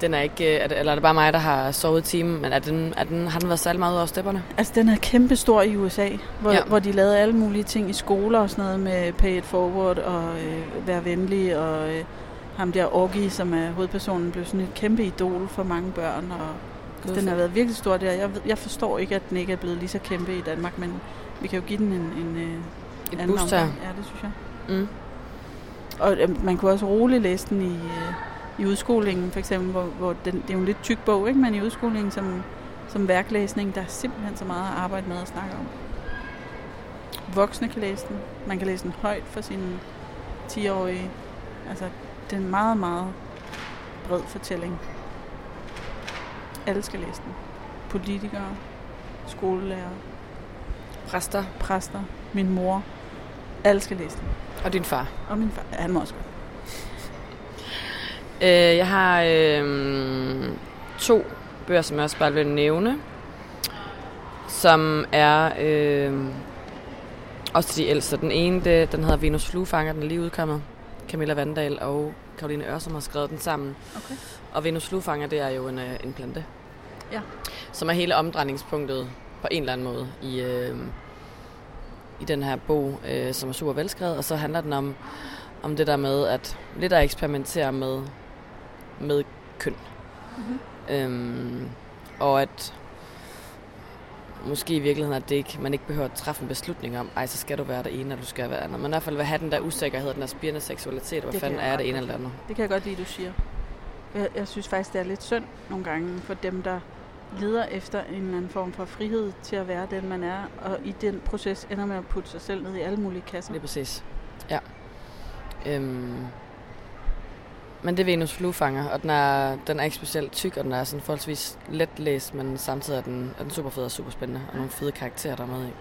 Den er ikke, øh, er det, eller er det bare mig, der har sovet timen, men er den, er den, har den været særlig meget ud over stepperne? Altså, den er kæmpestor i USA, hvor, Ja. hvor de lavede alle mulige ting i skoler og sådan noget med pay it forward og øh, være venlig. Og øh, ham der Orgi, som er hovedpersonen, blev sådan et kæmpe idol for mange børn. Og Gud, den har været virkelig stor der. Jeg, ved- jeg forstår ikke, at den ikke er blevet lige så kæmpe i Danmark, men vi kan jo give den en, en, øh, Et anden boost her. omgang. Ja, det synes jeg. Mm. Og øh, man kunne også roligt læse den i, øh, i udskolingen, for eksempel, hvor, hvor den, det er jo en lidt tyk bog, ikke? men i udskolingen som, som værklæsning, der er simpelthen så meget at arbejde med at snakke om. Voksne kan læse den. Man kan læse den højt for sine 10-årige. Altså, det er en meget, meget bred fortælling. Alle skal læse den. Politikere, skolelærer, Præster præster, min mor. Alle skal læse den. og din far. Og min far. Ja, han må også godt. Øh, jeg har øh, to bøger, som jeg også bare vil nævne, som er øh, også de ældste. Den ene, det, den hedder Venus Fluefanger, den er lige udkommet. Camilla Vandal og Karoline Ørsum har skrevet den sammen. Okay. Og Venus Fluefanger, det er jo en, øh, en plante. Ja. Som er hele omdrejningspunktet på en eller anden måde i, øh, i den her bog, øh, som er super velskrevet. Og så handler den om, om det der med at lidt at eksperimentere med, med køn. Mm-hmm. Øhm, og at måske i virkeligheden, at det ikke, man ikke behøver at træffe en beslutning om, ej, så skal du være det ene, og du skal være det andet. Men i hvert fald vil have den der usikkerhed, den der spirende seksualitet, hvad Det fanden er det ene eller det andet. Det kan jeg godt lide, du siger. Jeg, jeg synes faktisk, det er lidt synd nogle gange for dem, der leder efter en eller anden form for frihed til at være den, man er, og i den proces ender med at putte sig selv ned i alle mulige kasser. Lige præcis. Ja. Øhm, men det er Venus fluefanger, og den er, den er ikke specielt tyk, og den er sådan forholdsvis let læst, men samtidig er den, er den super fed og super spændende, og nogle fede karakterer, der er med i.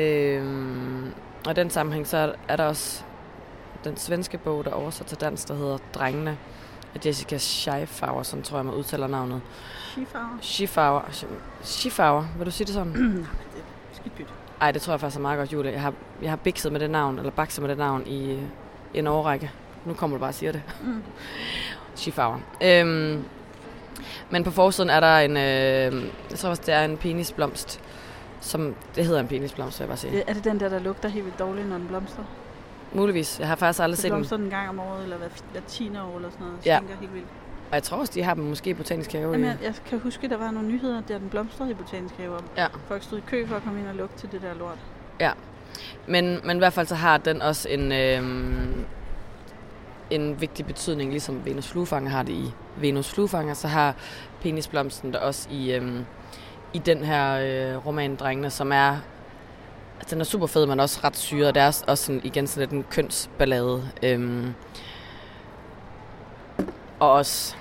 Øhm, og i den sammenhæng, så er, er der også den svenske bog, der er oversat til dansk, der hedder Drengene, af Jessica Scheifauer, sådan tror jeg, man udtaler navnet. Skifarver? Scheifauer, Scheifauer, vil du sige det sådan? Nej, det er skidt. Ej, det tror jeg faktisk er meget godt, Julie. Jeg har, jeg har bikset med det navn, eller bakset med det navn i øh, en årrække. Nu kommer du bare og siger det. Mm. Schifauer. Øhm, men på forsiden er der en, øh, jeg tror også, det er en penisblomst, som, det hedder en penisblomst, vil jeg bare sige. Er det den der, der lugter helt vildt dårligt, når den blomstrer? muligvis. Jeg har faktisk aldrig set dem. blomstrer den en gang om året, eller hver, hver 10. år eller sådan noget. Ja. Helt vildt. Og jeg tror også, de har dem måske i Botanisk Have. Jamen, i- jeg, jeg kan huske, der var nogle nyheder, der den blomstrede i botanisk have. Ja. Folk stod i kø for at komme ind og lugte til det der lort. Men, men i hvert fald så har den også en, øhm, en vigtig betydning, ligesom Venus fluefanger har det i Venus fluefanger, så har penisblomsten der også i, øhm, i den her øh, roman Drengene, som er altså, den er super fed, men også ret syret, og det er også, også sådan, igen sådan lidt en kønsballade. Øhm, og også,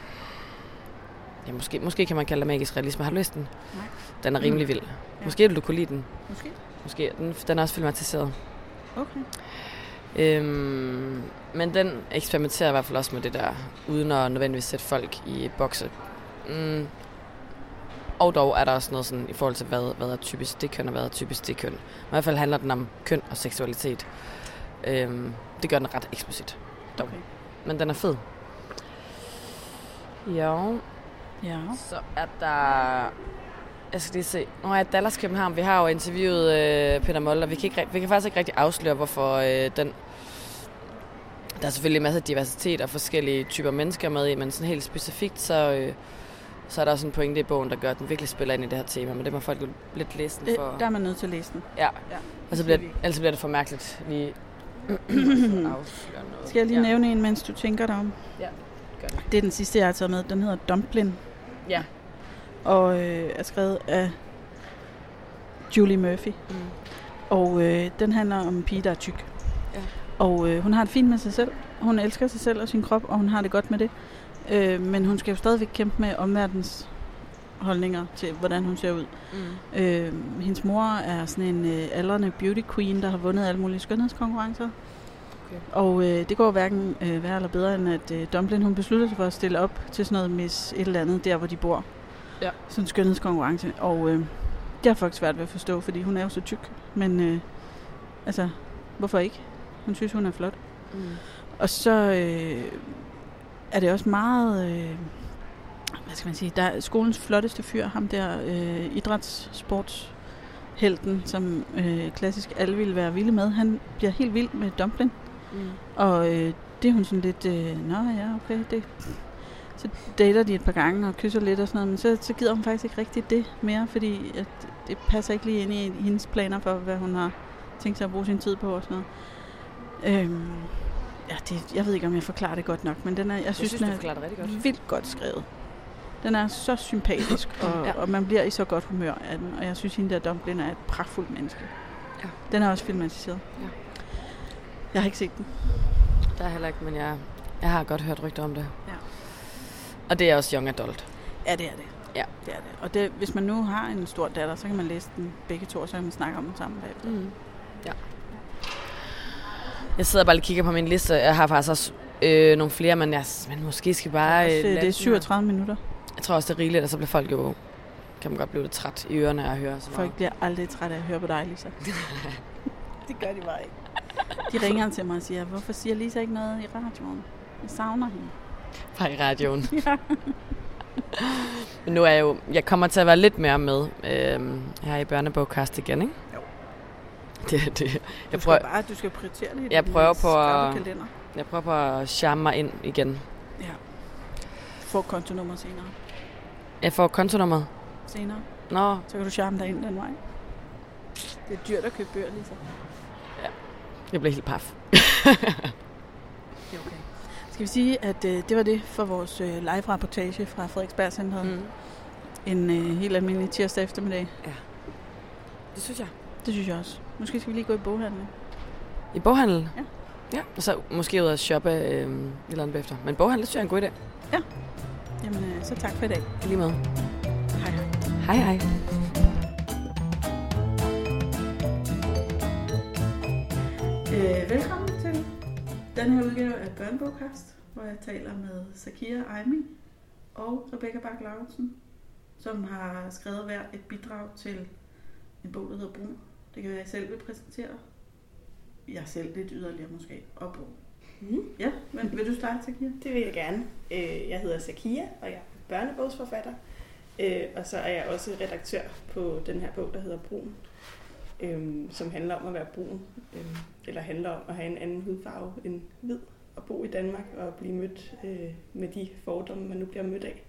ja, måske, måske kan man kalde det magisk realisme. Har du læst den? Nej. Den er rimelig vild. Måske vil du kunne lide den. Måske. Måske. Den, den er også filmatiseret. Okay. Øhm, men den eksperimenterer i hvert fald også med det der, uden at nødvendigvis sætte folk i bokse. Mm. Og dog er der også noget sådan i forhold til, hvad, hvad er typisk det køn, og hvad er typisk det køn. I hvert fald handler den om køn og seksualitet. Øhm, det gør den ret eksplicit. Dog. Okay. Men den er fed. Ja, Ja. så er der... Jeg skal lige se. Nu er jeg Dallas København. Vi har jo interviewet øh, Peter Moll, og vi kan, ikke, vi kan faktisk ikke rigtig afsløre, hvorfor øh, den... Der er selvfølgelig masser af diversitet og forskellige typer mennesker med i, men sådan helt specifikt, så, øh, så er der også en pointe i bogen, der gør, at den virkelig spiller ind i det her tema, men det må folk jo lidt læse den Øh, for. der er man nødt til at læse den. Ja, Ja. og så bliver, det, ellers bliver det for mærkeligt lige noget. Skal jeg lige ja. nævne en, mens du tænker dig om? Gør det. Det er den sidste, jeg har taget med. Den hedder Dumplin. Ja. Og øh, er skrevet af Julie Murphy. Mm. Og øh, den handler om en pige, der er tyk. Ja. Og øh, hun har det fint med sig selv. Hun elsker sig selv og sin krop, og hun har det godt med det. Øh, men hun skal jo stadigvæk kæmpe med omverdens holdninger til, hvordan hun ser ud. Mm. Øh, hendes mor er sådan en øh, aldrende beauty queen, der har vundet alle mulige skønhedskonkurrencer. Okay. Og øh, det går hverken øh, værre eller bedre, end at øh, Dumplin hun beslutter sig for at stille op til sådan noget Miss et eller andet, der hvor de bor. Ja. Sådan en skønhedskonkurrence. Og øh, det har folk svært ved at forstå, fordi hun er jo så tyk. Men øh, altså, hvorfor ikke? Hun synes, hun er flot. Mm. Og så øh, er det også meget, øh, hvad skal man sige, der er skolens flotteste fyr, ham der øh, idrætssportshelten, som øh, klassisk alle ville være vilde med. Han bliver helt vild med Dumplin, Mm. og øh, det er hun sådan lidt, øh, nå ja, okay, det. Så dater de et par gange og kysser lidt og sådan noget, men så, så gider hun faktisk ikke rigtig det mere, fordi at det passer ikke lige ind i hendes planer for, hvad hun har tænkt sig at bruge sin tid på og sådan noget. Øhm, ja, det, jeg ved ikke, om jeg forklarer det godt nok, men den er, jeg, Jeg synes, synes, den er det godt. vildt godt skrevet. Den er så sympatisk, og, ja. og man bliver i så godt humør af den. Og jeg synes, hende der Dumplin er et pragtfuldt menneske. Ja. Den er også filmatiseret. Ja. Jeg har ikke set den. Der er heller ikke, men jeg, jeg har godt hørt rygter om det. Ja. Og det er også young adult. Ja, det er det. Ja. Det er det. Og det, hvis man nu har en stor datter, så kan man læse den begge to, og så kan man snakke om den sammen bagefter. Mm. Ja. Jeg sidder bare og kigger på min liste. Jeg har faktisk også øh, nogle flere, men, jeg, men måske skal bare... Øh, det er den her. 37 minutter. Jeg tror også, det er rigeligt, og så bliver folk jo... Kan man godt blive lidt træt i ørerne af at høre så meget. Folk bliver aldrig trætte af at høre på dig, Lisa. det gør de bare ikke. De ringer til mig og siger, hvorfor siger Lisa ikke noget i radioen? Jeg savner hende. Bare i radioen. Ja. Men nu er jeg jo... Jeg kommer til at være lidt mere med øh, her i børnebogkast igen, ikke? Jo. Det, det, Du jeg, skal prøver, bare, du skal prioritere det i Jeg prøver på at- kalender. jeg prøver på at charme mig ind igen. Ja. Få kontonummer senere. Jeg får kontonummeret. Senere. Nå, Så kan du charme dig ind den vej. Det er dyrt at købe bøger, Lisa. jeg bliver helt paf. Det er okay. Skal vi sige, at øh, det var det for vores øh, live-rapportage fra Frederiksberg Center. Mm. En øh, helt almindelig tirsdag eftermiddag. Det synes jeg. Det synes jeg også. Måske skal vi lige gå i boghandlen. I boghandel? Ja. Ja, og så måske ud og shoppe øh, et eller andet bagefter. Men boghandel, det synes jeg er en god idé. Jamen, øh, så tak for i dag. I Lige med. Hej hej. Hej hej. Øh, velkommen til den her udgave af Børnebogkast, hvor jeg taler med Sakia Aimi og Rebecca Bak Lauritsen, som har skrevet hver et bidrag til en bog, der hedder Brun. Det kan jeg selv vil præsentere. Jeg selv lidt yderligere måske. Og Brun. Mm. Ja, men vil du starte, Sakia? Det vil jeg gerne. Øh, Jeg hedder Sakia, og jeg er børnebogsforfatter. Øh, Og så er jeg også redaktør på den her bog, der hedder Brun øhm, som handler om at være brun, øhm, eller handler om at have en anden hudfarve end hvid, og bo i Danmark og blive mødt øh, med de fordomme, man nu bliver mødt af.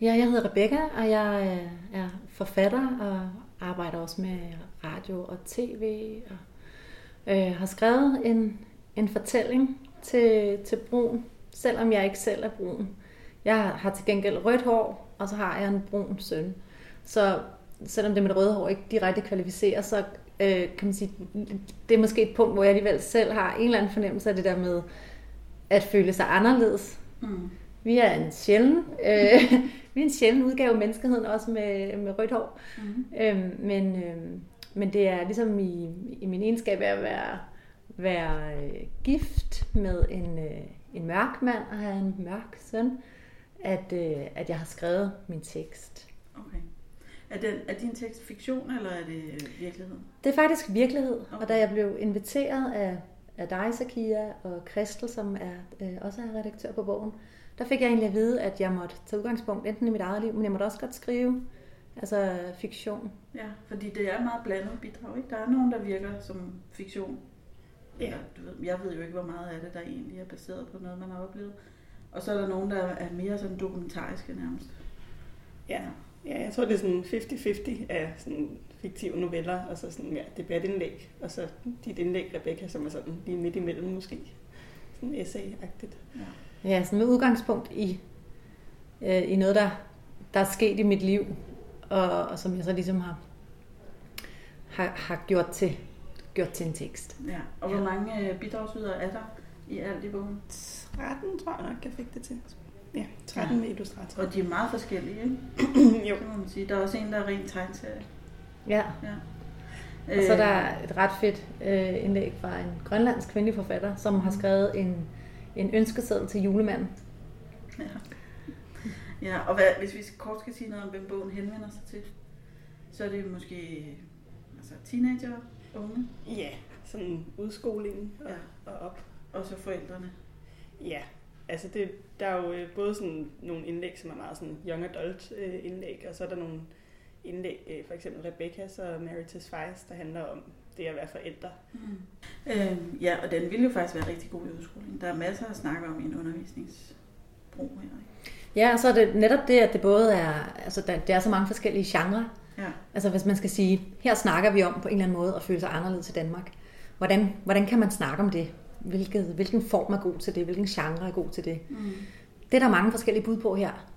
Ja, jeg hedder Rebecca, og jeg øh, er forfatter og arbejder også med radio og tv. Og øh, har skrevet en, en fortælling til, til brun, selvom jeg ikke selv er brun. Jeg har til gengæld rødt hår, og så har jeg en brun søn. Så selvom det med det røde hår ikke direkte kvalificerer, så øh, kan man sige, det er måske et punkt, hvor jeg alligevel selv har en eller anden fornemmelse af det der med at føle sig anderledes. Mm. Vi er en sjælden, øh, vi er en sjælden udgave af menneskeheden, også med, med rødt hår. Mm. Øhm, men, øh, men det er ligesom i, i min egenskab af at være, være øh, gift med en, øh, en mørk mand og have en mørk søn, at, øh, at jeg har skrevet min tekst. Okay. Er, den, er din tekst fiktion, eller er det øh, virkelighed? Det er faktisk virkelighed, okay. og da jeg blev inviteret af, af dig, Sakia, og Kristel, som er, øh, også er redaktør på bogen, der fik jeg egentlig at vide, at jeg måtte tage udgangspunkt enten i mit eget liv, men jeg måtte også godt skrive altså fiktion. Ja, fordi det er meget blandet bidrag, ikke? Der er nogen, der virker som fiktion. Ja. du ved, jeg ved jo ikke, hvor meget af det, der egentlig er baseret på noget, man har oplevet. Og så er der nogen, der er mere sådan dokumentariske nærmest. Ja, ja jeg tror, det er sådan 50-50 af sådan fiktive noveller, og så sådan, ja, debatindlæg, og så dit indlæg, Rebecca, som er sådan lige midt imellem måske. Sådan essay-agtigt. Ja. ja, sådan med udgangspunkt i, øh, i noget, der, der er sket i mit liv, og, og som jeg så ligesom har, har, har gjort, til, gjort til en tekst. Ja, og hvor mange øh, bidragsydere er der i alt i bogen? 13, tror jeg nok, jeg fik det til. Ja, 13 ja. med illustratorer. Og de er meget forskellige, ikke? jo. Må man sige. Der er også en, der er rent tegneserie. Ja. ja. Og så er der et ret fedt øh, indlæg fra en grønlandsk kvindelig forfatter, som har skrevet en, en ønskeseddel til julemanden. Ja. Ja, og hvad, hvis vi kort skal sige noget om, hvem bogen henvender sig til, så er det måske altså teenager, unge. Ja, sådan udskolingen og, ja. og op. Og så forældrene. Ja, altså det, der er jo øh, både sådan nogle indlæg, som er meget sådan young adult øh, indlæg, og så er der nogle indlæg, øh, for eksempel Rebecca's og Meritus Feist, der handler om det at være forældre. Mm. Øh, ja, og den ville jo faktisk være rigtig god i udskoling. Der er masser at snakke om i en undervisningsbrug her. Ja, og så er det netop det, at det både er, altså der, det er så mange forskellige genrer. Ja. Altså hvis man skal sige, her snakker vi om på en eller anden måde at føle sig anderledes i Danmark. Hvordan, hvordan kan man snakke om det? Hvilket, hvilken form er god til det? Hvilken genre er god til det? Mm. Det er der mange forskellige bud på her.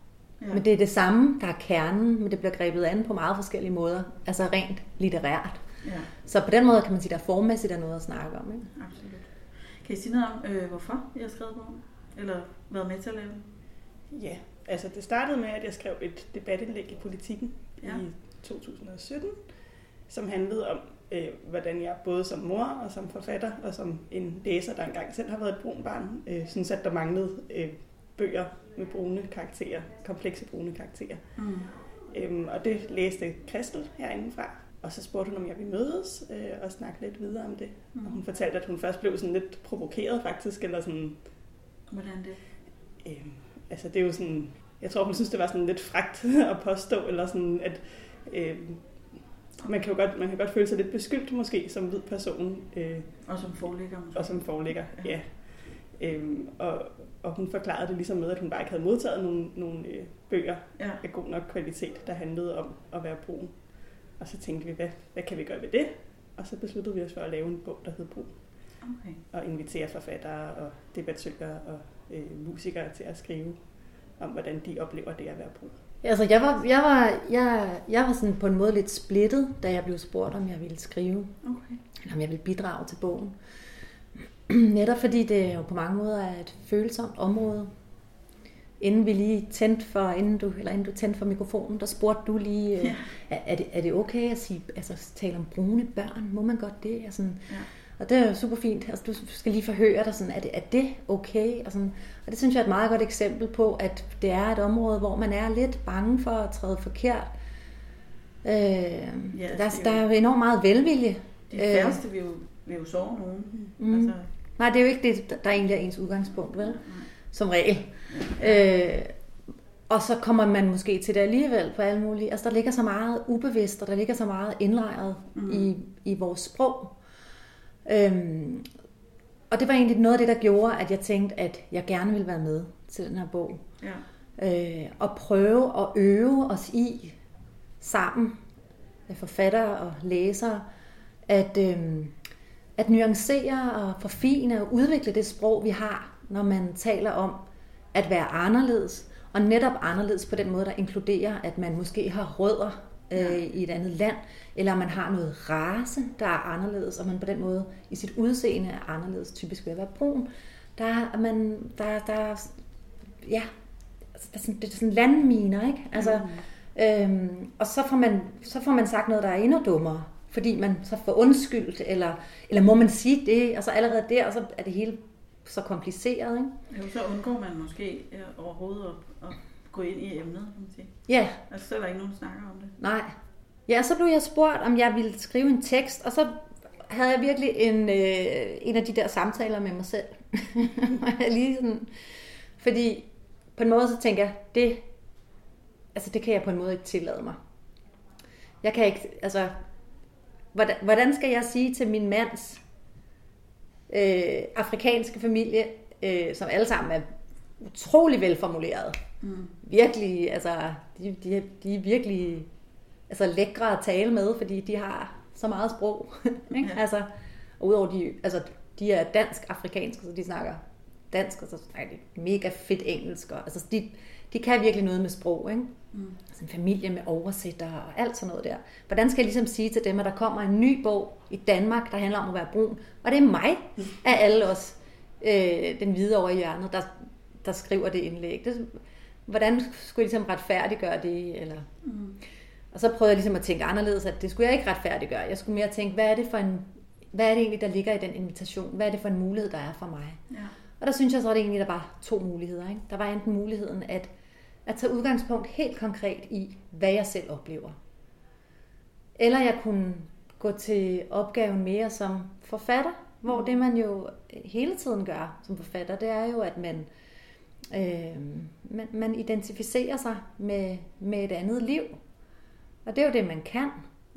Ja. Men det er det samme, der er kernen, men det bliver grebet an på meget forskellige måder. Altså rent litterært. Ja. Så på den måde kan man sige, at der formmæssigt er noget at snakke om. Ikke? Absolut. Kan I sige noget om, øh, hvorfor jeg har skrevet bogen? Eller været med til at lave den? Ja, altså det startede med, at jeg skrev et debatindlæg i politikken ja. i 2017, som handlede om, øh, hvordan jeg både som mor og som forfatter og som en læser, der engang selv har været et brun barn, øh, synes, at der manglede øh, bøger med brune karakterer, komplekse brune karakterer. Mm. Øhm, og det læste Kristel herindefra, og så spurgte hun, om jeg ville mødes øh, og snakke lidt videre om det. Mm. Og hun fortalte, at hun først blev sådan lidt provokeret faktisk, eller sådan... Hvordan det? Øhm, altså det er jo sådan... Jeg tror, hun synes, det var sådan lidt fragt at påstå, eller sådan, at... Øh, man kan jo godt, man kan godt føle sig lidt beskyldt måske som hvid person. Øh, og som foreligger måske. Og som foreligger, ja. ja. Øhm, og, og hun forklarede det ligesom med, at hun bare ikke havde modtaget nogle, nogle øh, bøger ja. af god nok kvalitet, der handlede om at være brun. Og så tænkte vi, hvad, hvad kan vi gøre ved det? Og så besluttede vi os for at lave en bog, der hed Brun. Okay. Og invitere forfattere og debattører og øh, musikere til at skrive om, hvordan de oplever det at være brun. Altså, jeg var, jeg var, jeg, jeg var sådan på en måde lidt splittet, da jeg blev spurgt, om jeg ville skrive. Okay. Eller om jeg ville bidrage til bogen. Netop fordi det jo på mange måder er et følsomt område. Inden vi lige tændte for, inden du, eller inden du tændte for mikrofonen, der spurgte du lige, øh, ja. er, er, det, er det okay at sige, altså, tale om brune børn? Må man godt det? Og, sådan, ja. og det er jo super fint. Altså, du skal lige forhøre dig, sådan, er, det, er det okay? Og, sådan, og det synes jeg er et meget godt eksempel på, at det er et område, hvor man er lidt bange for at træde forkert. Øh, ja, der, der er jo enormt meget velvilje. De færreste øh, vil jo, vil jo sove nogen. Mm. Altså, Nej, det er jo ikke det, der egentlig er ens udgangspunkt, vel? Som regel. Øh, og så kommer man måske til det alligevel på alle mulige. Altså der ligger så meget ubevidst, og der ligger så meget indlejret mm. i, i vores sprog. Øhm, og det var egentlig noget af det, der gjorde, at jeg tænkte, at jeg gerne ville være med til den her bog. Ja. Øh, og prøve at øve os i sammen, forfattere og læsere, at, øh, at nuancere og forfine og udvikle det sprog, vi har, når man taler om at være anderledes, og netop anderledes på den måde, der inkluderer, at man måske har rødder øh, i et andet land, eller man har noget race, der er anderledes, og man på den måde i sit udseende er anderledes, typisk ved at være brun. Der er man, der, der, ja, altså, der er sådan, det er sådan landminer, ikke? Altså, mm. øhm, og så får, man, så får man sagt noget, der er endnu dummere, fordi man så får undskyldt, eller, eller må man sige det, og så allerede der, og så er det hele så kompliceret. Ikke? Jo, så undgår man måske overhovedet at, at gå ind i emnet, kan man sige. Ja. Altså, så er der ikke nogen, der snakker om det. Nej. Ja, så blev jeg spurgt, om jeg ville skrive en tekst, og så havde jeg virkelig en, øh, en af de der samtaler med mig selv. lige sådan, fordi på en måde så tænker jeg, det, altså det kan jeg på en måde ikke tillade mig. Jeg kan ikke, altså, hvordan, hvordan skal jeg sige til min mands øh, afrikanske familie, øh, som alle sammen er utrolig velformuleret. Mm. Virkelig, altså, de, de, de er virkelig altså, lækre at tale med, fordi de har så meget sprog. ikke? Ja. Altså, og udover de, altså, de er dansk-afrikanske, så de snakker dansk, og så snakker de mega fedt engelsk. Og, altså, de, de kan virkelig noget med sprog. Ikke? Mm. Altså en familie med oversætter og alt sådan noget der. Hvordan skal jeg ligesom sige til dem, at der kommer en ny bog i Danmark, der handler om at være brun? Og det er mig mm. af alle os, øh, den hvide over i hjørnet, der, der skriver det indlæg. Det, hvordan skulle jeg ligesom retfærdiggøre det? Eller... Mm. Og så prøvede jeg ligesom at tænke anderledes, at det skulle jeg ikke retfærdiggøre. Jeg skulle mere tænke, hvad er det for en, hvad er det egentlig, der ligger i den invitation? Hvad er det for en mulighed, der er for mig? Ja. Og der synes jeg så, at det egentlig, der var to muligheder. Ikke? Der var enten muligheden, at at tage udgangspunkt helt konkret i, hvad jeg selv oplever. Eller jeg kunne gå til opgaven mere som forfatter, hvor mm. det man jo hele tiden gør som forfatter, det er jo, at man, øh, man, man identificerer sig med, med et andet liv. Og det er jo det, man kan.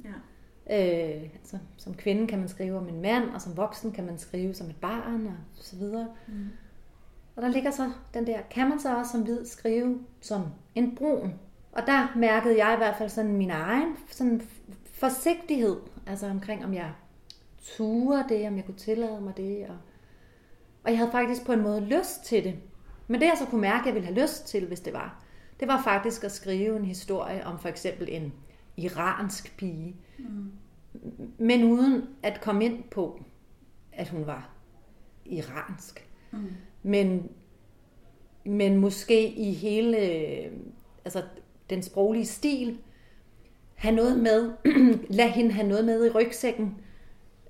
Ja. Øh, altså, som kvinde kan man skrive om en mand, og som voksen kan man skrive som et barn, og så videre. Mm. Og der ligger så den der, kan man så også som hvid skrive som en brun? Og der mærkede jeg i hvert fald sådan min egen sådan forsigtighed, altså omkring om jeg turde det, om jeg kunne tillade mig det. Og, og jeg havde faktisk på en måde lyst til det. Men det jeg så kunne mærke, at jeg ville have lyst til, hvis det var, det var faktisk at skrive en historie om for eksempel en iransk pige. Mm. Men uden at komme ind på, at hun var iransk. Mm men, men måske i hele altså den sproglige stil, have noget med, lad hende have noget med i rygsækken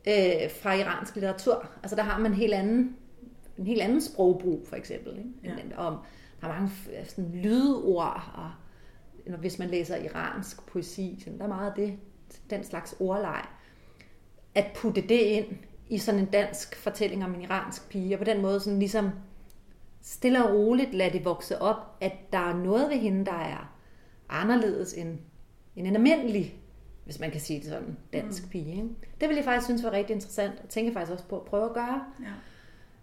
øh, fra iransk litteratur. Altså der har man en helt anden, en helt anden sprogbrug, for eksempel. Ikke? Ja. Og der er mange sådan, lydord, og hvis man læser iransk poesi, så der er meget af det, den slags ordleg. At putte det ind i sådan en dansk fortælling om en iransk pige, og på den måde sådan ligesom stille og roligt lade det vokse op, at der er noget ved hende, der er anderledes end, end en almindelig, hvis man kan sige det sådan, dansk mm. pige. Ikke? Det vil jeg faktisk synes var rigtig interessant, og tænker faktisk også på at prøve at gøre. Ja.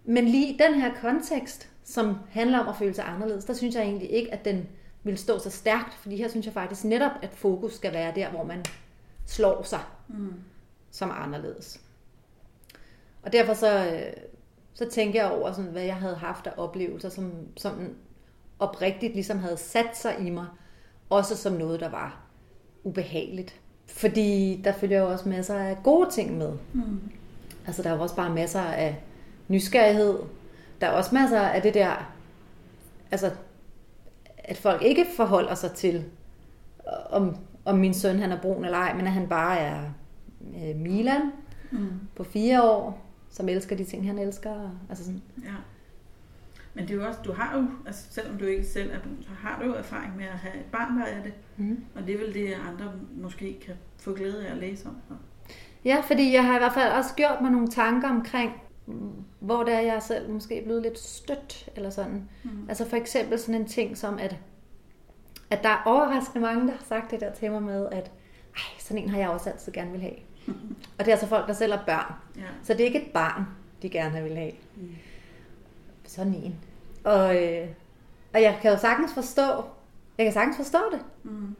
Men lige den her kontekst, som handler om at føle sig anderledes, der synes jeg egentlig ikke, at den vil stå så stærkt, fordi her synes jeg faktisk netop, at fokus skal være der, hvor man slår sig mm. som anderledes. Og derfor så, øh, så tænker jeg over, sådan, hvad jeg havde haft af oplevelser, som, som oprigtigt ligesom havde sat sig i mig, også som noget, der var ubehageligt. Fordi der følger jo også masser af gode ting med. Mm. Altså der er jo også bare masser af nysgerrighed. Der er også masser af det der, altså at folk ikke forholder sig til, om, om min søn han er brun eller ej, men at han bare er øh, Milan mm. på fire år, som elsker de ting, han elsker. Altså sådan. Ja. Men det er jo også, du har jo, altså selvom du ikke selv er så har du jo erfaring med at have et barn, der er det. Mm. Og det er vel det, andre måske kan få glæde af at læse om. Ja, fordi jeg har i hvert fald også gjort mig nogle tanker omkring, hvor der jeg selv måske er blevet lidt stødt, eller sådan. Mm. Altså for eksempel sådan en ting som, at at der er overraskende mange, der har sagt det der til mig med, at ej, sådan en har jeg også altid gerne vil have. og det er altså folk, der selv er børn. Ja. Så det er ikke et barn, de gerne vil have. Mm. Sådan en. Og, øh, og jeg kan jo sagtens forstå, jeg kan sagtens forstå det. Mm.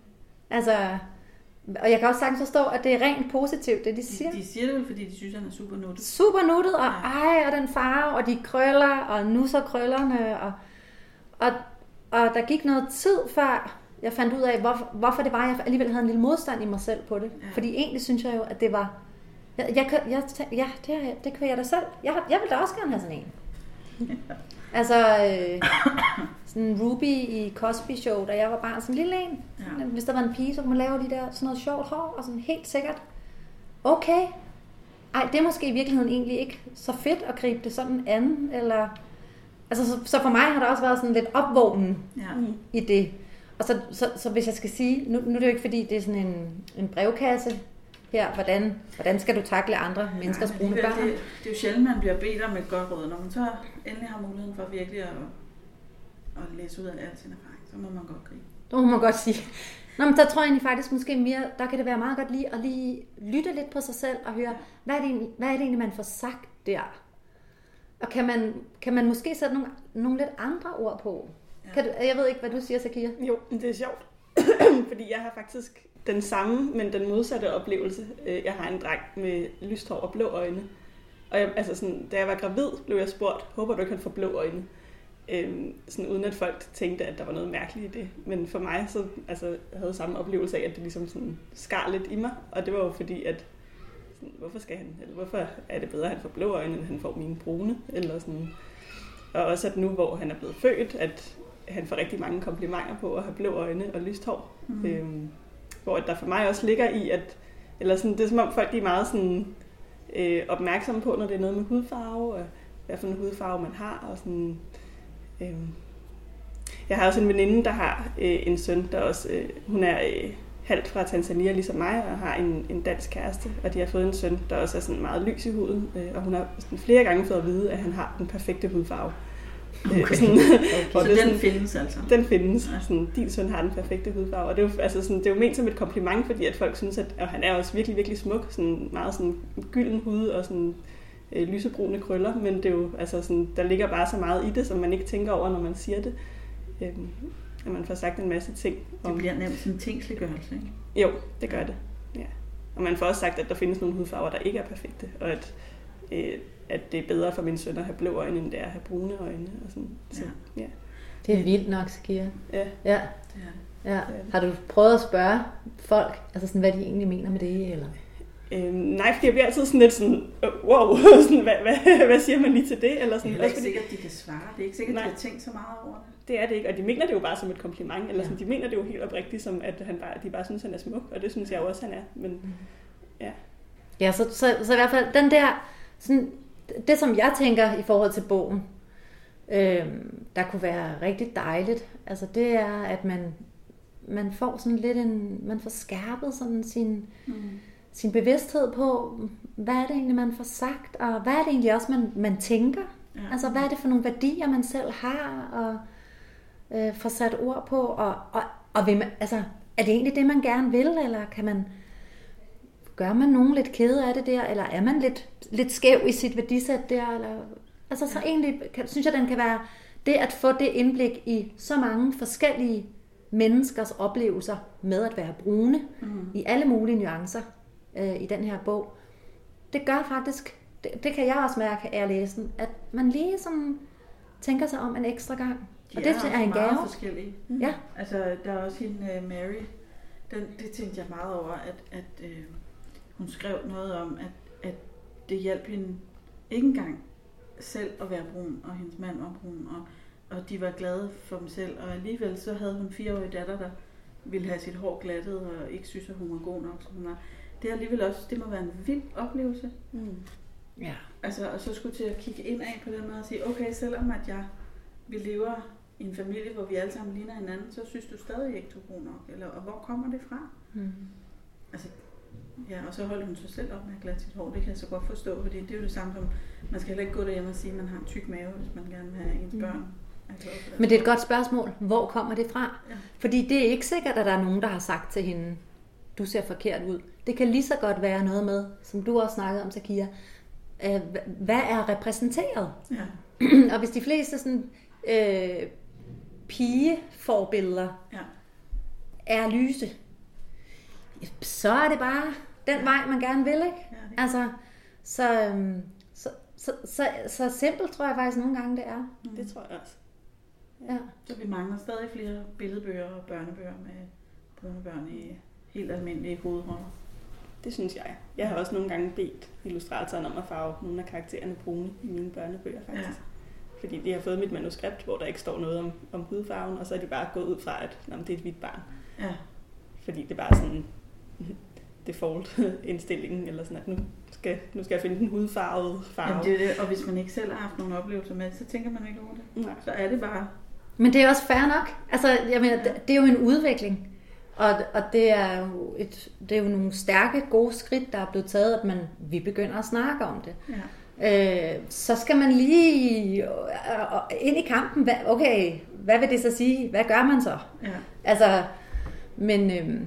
Altså, og jeg kan også sagtens forstå, at det er rent positivt, det de siger. De, de siger det vel, fordi de synes, han er super nuttet. Super nuttet, og ej, og den farve, og de krøller, og nu så krøllerne, og, og, og der gik noget tid før, jeg fandt ud af, hvorfor, hvorfor det var, jeg alligevel havde en lille modstand i mig selv på det. Ja. Fordi egentlig synes jeg jo, at det var, jeg, jeg, jeg, ja, det, er- det kan jeg da selv. Jeg, jeg vil da også gerne have sådan en. Altså, øh, sådan en Ruby i Cosby Show, da jeg var barn, sådan en lille en. Ja. Hvis der var en pige, så kunne man lave de der, sådan noget sjovt hår, og sådan helt sikkert, okay, ej, det er måske i virkeligheden egentlig ikke så fedt at gribe det sådan an, eller... Altså, så, så for mig har der også været sådan lidt opvågnen Ja. i det. Og så, så, så hvis jeg skal sige, nu, nu er det jo ikke fordi, det er sådan en, en brevkasse her, hvordan, hvordan skal du takle andre menneskers brune børn? Det, det er jo sjældent, man bliver bedt om et godt råd. Når man så endelig har muligheden for virkelig at, at læse ud af al sin erfaring, så må man godt gribe. Det må man godt sige. Nå, men der tror jeg egentlig faktisk måske mere, der kan det være meget godt lige at lige lytte lidt på sig selv og høre, hvad er det egentlig, hvad er det egentlig man får sagt der? Og kan man, kan man måske sætte nogle, nogle lidt andre ord på? Kan du, jeg ved ikke, hvad du siger, Sakia. Jo, men det er sjovt. Fordi jeg har faktisk den samme, men den modsatte oplevelse. Øh, Jeg har en dreng med lyst hår og blå øjne. Og jeg, altså sådan, da jeg var gravid, blev jeg spurgt, håber du ikke, han får blå øjne? Øhm, sådan uden at folk tænkte, at der var noget mærkeligt i det. Men for mig, så altså, jeg havde samme oplevelse af, at det ligesom sådan skar lidt i mig. Og det var jo fordi, at sådan, hvorfor skal han, eller hvorfor er det bedre, at han får blå øjne, end han får mine brune? Eller sådan. Og også at nu, hvor han er blevet født, at han får rigtig mange komplimenter på at have blå øjne og lyst hår. Mm. Øhm, hvor der for mig også ligger i, at eller sådan, det er som om folk de er meget sådan, øh, opmærksomme på, når det er noget med hudfarve, og hvad for en hudfarve man har. Og sådan, øh, jeg har også en veninde, der har øh, en søn, der også, øh, hun er øh, halvt fra Tanzania, ligesom mig, og har en, en dansk kæreste, og de har fået en søn, der også er sådan meget lys i huden, øh, og hun har sådan flere gange fået at vide, at han har den perfekte hudfarve. Okay. sådan, Så og det den sådan- findes altså. den findes. Ja. Sådan, din søn har den perfekte hudfarve. Og det er, jo, altså sådan, det er jo ment som et kompliment, fordi at folk synes, at og han er også virkelig, virkelig smuk. Sådan, meget sådan gylden hud og sådan, øh, lysebrune krøller. Men det er jo, altså sådan, der ligger bare så meget i det, som man ikke tænker over, når man siger det. Øhm, at man får sagt en masse ting. Det bliver nemt sådan en tingsliggørelse, ikke? Jo, det gør det. Ja. Og man får også sagt, at der findes nogle hudfarver, der ikke er perfekte. Og at, øh, at det er bedre for min søn at have blå øjne, end det er at have brune øjne. Og sådan. Så, ja. Det er vildt nok, Sakia. Ja. Ja, Det er det. ja. Har du prøvet at spørge folk, altså sådan, hvad de egentlig mener med det? Eller? Øhm, nej, fordi jeg bliver altid sådan lidt sådan, øh, wow, sådan, hvad, hvad, hvad siger man lige til det? Eller Det sådan, er heller ikke fordi, sikkert, de kan svare. Det er ikke sikkert, Nej. de har tænkt så meget over det. det er det ikke, og de mener det jo bare som et kompliment, eller sådan, Ja. de mener det jo helt oprigtigt, som at han bare, de bare synes, han er smuk, og det synes jeg også, han er. Men Ja, så, så, så i hvert fald den der, sådan, det som jeg tænker i forhold til bogen, øh, der kunne være rigtig dejligt, altså det er, at man, man får sådan lidt en, man får skærpet sådan sin, Mm. sin bevidsthed på, hvad er det egentlig, man får sagt, og hvad er det egentlig også, man, man tænker? Ja. Altså, hvad er det for nogle værdier, man selv har, og øh, får sat ord på, og, og, og vil man, altså, er det egentlig det, man gerne vil, eller kan man, gør man nogen lidt kede af det der, eller er man lidt, lidt skæv i sit værdisæt der, eller, altså, så egentlig kan, synes jeg, den kan være, det at få det indblik i så mange forskellige menneskers oplevelser med at være brune, Mm. i alle mulige nuancer øh, i den her bog, det gør faktisk, det, det kan jeg også mærke af at læse den, at man lige sådan tænker sig om en ekstra gang. De og det også er en meget gave. forskellige. Ja, Altså, der er også hende uh, Mary. Den, det tænkte jeg meget over, at, at uh, hun skrev noget om, at, at det hjalp hende ikke engang selv at være brun, og hendes mand var brun, og, og de var glade for dem selv. Og alligevel så havde hun en fireårig datter, der ville have sit hår glattet, og ikke synes, at hun var god nok, som hun var. Det er alligevel også, det må være en vild oplevelse. mm, ja. Altså, og så skulle til at kigge ind af på den måde og sige, okay, selvom at jeg, vi lever i en familie, hvor vi alle sammen ligner hinanden, så synes du stadig ikke, du er god nok. Eller, og hvor kommer det fra? Mm. Altså, ja, og så holder hun sig selv op med at glatte sit hår. Det kan jeg så godt forstå, fordi det er jo det samme som, man skal heller ikke gå derhjemme og sige, at man har en tyk mave, hvis man gerne vil have ens Mm. børn Men det er et godt spørgsmål. Hvor kommer det fra? Ja. Fordi det er ikke sikkert, at der er nogen, der har sagt til hende, du ser forkert ud. Det kan lige så godt være noget med, som du også snakkede om, Sakia. Øh, hvad er repræsenteret? Ja. og hvis de fleste sådan, øh, pigeforbilleder Ja. er lyse, så er det bare den vej, man gerne vil, ikke? Ja, Altså, så, øhm, så, så, så, så simpelt tror jeg faktisk nogle gange, det er. Det tror jeg også. Ja. Så vi mangler stadig flere billedbøger og børnebøger med brune børn i helt almindelige hovedroller. Det synes jeg. Jeg har også nogle gange bedt illustratoren om at farve nogle af karaktererne brune i mine børnebøger, faktisk. Ja. Fordi de har fået mit manuskript, hvor der ikke står noget om, om hudfarven, og så er de bare gået ud fra, at det er et hvidt barn. Ja. Fordi det er bare sådan default indstillingen, eller sådan, at nu skal, nu skal jeg finde den hudfarvede farve. Jamen, det er det. Og hvis man ikke selv har haft nogle oplevelser med, så tænker man ikke over det. Nej. Så er det bare... Men det er også fair nok. Altså, jeg mener, det, det er jo en udvikling. Og, og det, er jo et, det er jo nogle stærke, gode skridt, der er blevet taget, at man, vi begynder at snakke om det. Ja. Øh, så skal man lige øh, ind i kampen. Hvad, okay, hvad vil det så sige? Hvad gør man så? Ja. Altså, men, øh,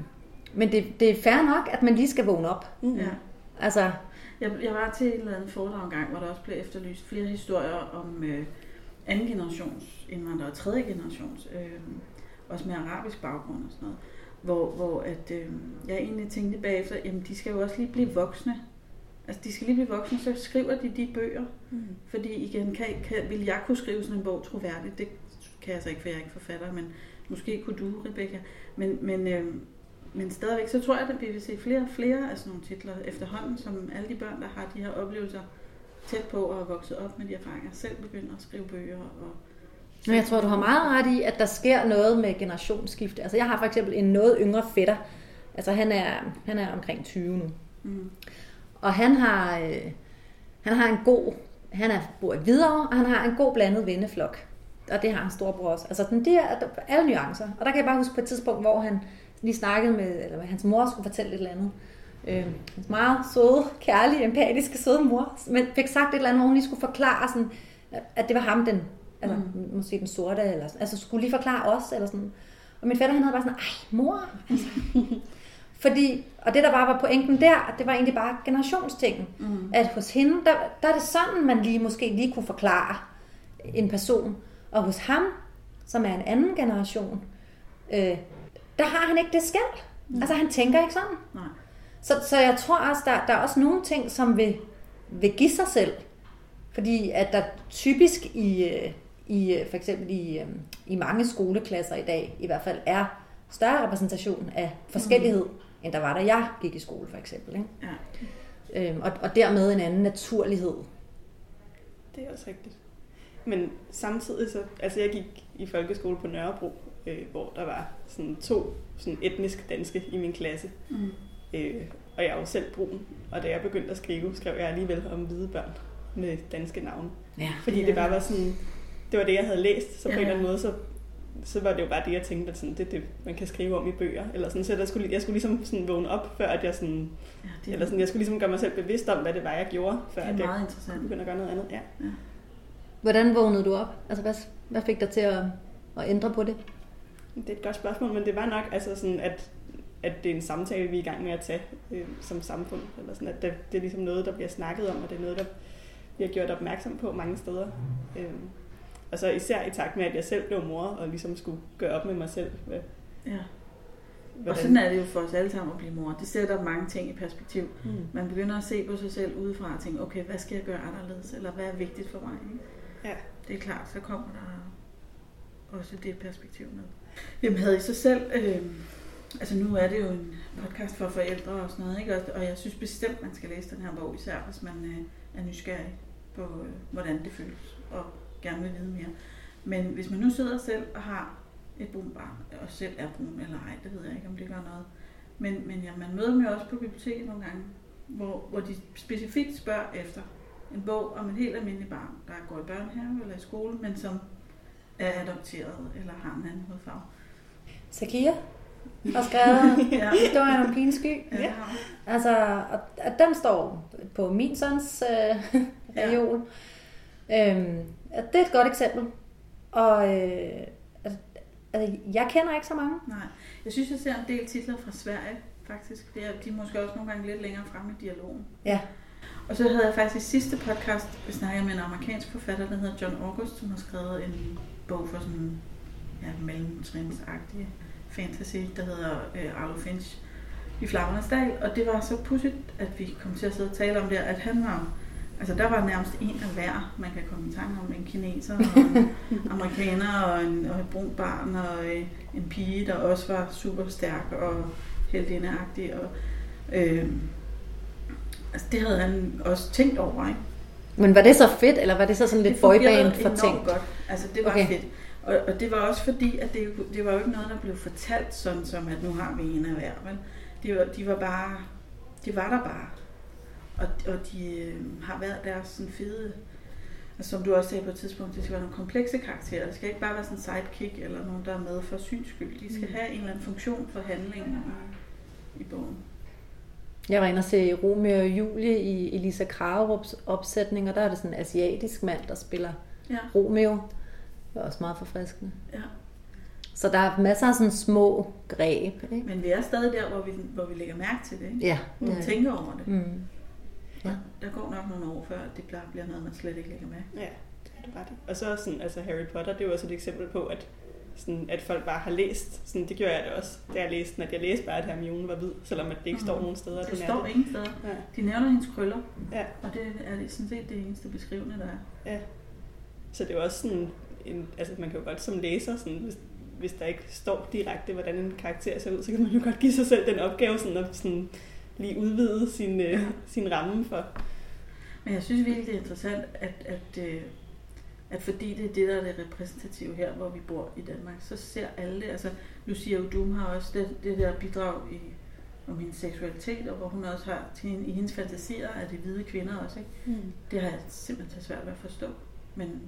men det, det er fair nok, at man lige skal vågne op. Mm. ja. Altså, Jeg, jeg var til et eller andet foredrag engang, hvor der også blev efterlyst flere historier om øh, anden generations indvandrere og tredje generations, øh, også med arabisk baggrund og sådan noget. Hvor, hvor at, øh, jeg egentlig tænkte bagefter, jamen de skal jo også lige blive voksne. Altså de skal lige blive voksne, så skriver de de bøger. Mm. Fordi igen, kan, kan, vil jeg kunne skrive sådan en bog troværdigt? Det kan jeg så ikke, for jeg er ikke forfatter, men måske kunne du, Rebecca. Men, men, øh, men stadigvæk, så tror jeg, at vi vil se flere og flere af sådan nogle titler efterhånden, som alle de børn, der har de her oplevelser tæt på og er vokset op med de erfaringer, selv begynder at skrive bøger. Og Men jeg tror, du har meget ret i, at der sker noget med generationsskifte. Altså, jeg har for eksempel en noget yngre fætter. Altså, han er, han er omkring 20 nu. Mm. Og han har, øh, han har en god, han er, bor i Hvidovre, og han har en god blandet venneflok. Og det har hans storebror også. Altså, den der, alle nuancer. Og der kan jeg bare huske på et tidspunkt, hvor han lige snakkede med, eller med hans mor skulle fortælle et eller andet. Øh, hans meget søde, kærlige, empatiske, søde mor, men fik sagt et eller andet, hvor hun lige skulle forklare, sådan, at det var ham, den, altså mm. måske den sorte, eller sådan, altså skulle lige forklare os, eller sådan. Og min fætter, han havde bare sådan, ej, mor, altså. Fordi, og det der bare var pointen der, det var egentlig bare generationstingen. Mm. At hos hende, der, der er det sådan, man lige måske lige kunne forklare en person. Og hos ham, som er en anden generation, øh, der har han ikke det skæld. Mm. Altså han tænker ikke sådan. Nej. Så, så jeg tror også, der, der er også nogle ting, som vil, vil give sig selv. Fordi at der typisk i, øh, i øh, for eksempel i, øh, i mange skoleklasser i dag, i hvert fald er større repræsentation af forskellighed, mm. end der var, da jeg gik i skole for eksempel. Ikke? Ja. Øhm, og, og dermed en anden naturlighed. Det er også rigtigt. Men samtidig så, altså jeg gik i folkeskole på Nørrebro, øh, hvor der var sådan to sådan etnisk danske i min klasse. Mm. Øh, og jeg er jo selv brun, og da jeg begyndte at skrive, skrev jeg alligevel om hvide børn med danske navne. Ja. Fordi det bare var sådan, det var det, jeg havde læst, så på Ja. en eller anden måde, så, så var det jo bare det, jeg tænkte, at sådan, det er det, man kan skrive om i bøger. Eller sådan, så der skulle, jeg skulle ligesom sådan vågne op, før at jeg sådan, Ja, det, eller sådan, jeg skulle ligesom gøre mig selv bevidst om, hvad det var, jeg gjorde, før det er at jeg meget interessant. begyndte at gøre noget andet. Ja. Hvordan vågnede du op? Altså, hvad, hvad fik dig til at, at ændre på det? Det er et godt spørgsmål, men det var nok altså sådan, at, at det er en samtale, vi er i gang med at tage øh, som samfund. Eller sådan, at det, det er ligesom noget, der bliver snakket om, og det er noget, der bliver gjort opmærksom på mange steder. Øh, og så især i takt med, at jeg selv blev mor, og ligesom skulle gøre op med mig selv. Hvad, Ja. Og hvordan- sådan er det jo for os alle sammen at blive mor. Det sætter mange ting i perspektiv. Mm. Man begynder at se på sig selv udefra og tænke, okay, hvad skal jeg gøre anderledes? Eller hvad er vigtigt for mig? Ikke? Ja. Det er klart, så kommer der også det perspektiv med. Jamen havde I så selv, øh, altså nu er det jo en podcast for forældre og sådan noget, ikke? Og, og jeg synes bestemt, man skal læse den her bog, især hvis man øh, er nysgerrig på, øh, hvordan det føles, og gerne vil vide mere. Men hvis man nu sidder selv og har et brun barn, og selv er brun eller ej, det ved jeg ikke, om det gør noget. Men, men ja, man møder dem jo også på biblioteket nogle gange, hvor, hvor de specifikt spørger efter en bog om et helt almindeligt barn, der går i børnehave eller i skole, men som er adopteret eller har en anden hudfarve. Sakia har skrevet Ja. historien om pigens sky. Ja. Altså, og, og den står på min sons øh, Ja. reol. Øhm, og det er et godt eksempel. Og øh, altså, altså, jeg kender ikke så mange. Nej. Jeg synes, jeg ser en del titler fra Sverige, faktisk. Det er, de er måske også nogle gange lidt længere fremme i dialogen. Ja. Og så havde jeg faktisk i sidste podcast snakket med en amerikansk forfatter, der hedder John August, som har skrevet en bog for sådan ja, mellemtrinsagtig fantasy, der hedder øh, Arlo Finch i Flammernes Dal. Og det var så pudsigt, at vi kom til at sidde og tale om det, at han var Altså der var nærmest en af hver, man kan komme i tanke om. En kineser, og en amerikaner, og en, og et brunt barn, og øh, en pige, der også var super stærk og heldindeagtig. Og, øh, altså det havde han også tænkt over, ikke? Men var det så fedt, eller var det så sådan lidt boyband for ting? godt. Altså det var okay. fedt. Og, og det var også fordi, at det, det var jo ikke noget, der blev fortalt sådan som, at nu har vi en af hver. Men de var, de var bare, de var der bare. Og, og de øh, har været deres sådan fede, altså, som du også sagde på et tidspunkt, det skal være nogle komplekse karakterer. Det skal ikke bare være sådan en sidekick eller nogen, der er med for syns skyld. De skal mm. have en eller anden funktion for handlingen i, i bogen. Jeg var inde og se Romeo og Julie i Elisa Kragerups opsætning, og der er det sådan en asiatisk mand, der spiller ja. Romeo. Det var også meget forfriskende. Ja. Så der er masser af sådan små greb. Ikke? Men vi er stadig der, hvor vi, hvor vi lægger mærke til det. Ikke? Ja. Det vi tænker over det. Mm. Ja. Der går nok nogle år før, det bliver noget, man slet ikke lægger med. Ja, det er du ret. Og så sådan, altså Harry Potter, det er jo også et eksempel på, at sådan, at folk bare har læst. Sådan, det gjorde jeg det også, da jeg læste den, at jeg læste bare, at Hermione var hvid, selvom at det ikke mm. står nogen steder. Det står ingen steder. Ja. De nævner hendes krøller, ja. og det er sådan set det eneste beskrivende, der er. Ja. Så det er også sådan, en, altså man kan jo godt som læser, sådan, hvis, hvis der ikke står direkte, hvordan en karakter ser ud, så kan man jo godt give sig selv den opgave, sådan at sådan, lige udvide sin, øh, sin ramme for. Men jeg synes virkelig, det er interessant, at, at, øh, at fordi det er det, der er det repræsentative her, hvor vi bor i Danmark, så ser alle det. Altså, Lucia Udum har også det, det der bidrag i, om hendes seksualitet, og hvor hun også har til, i hendes fantasier af de hvide kvinder også. Ikke? Mm. Det har jeg simpelthen svært ved at forstå. Men,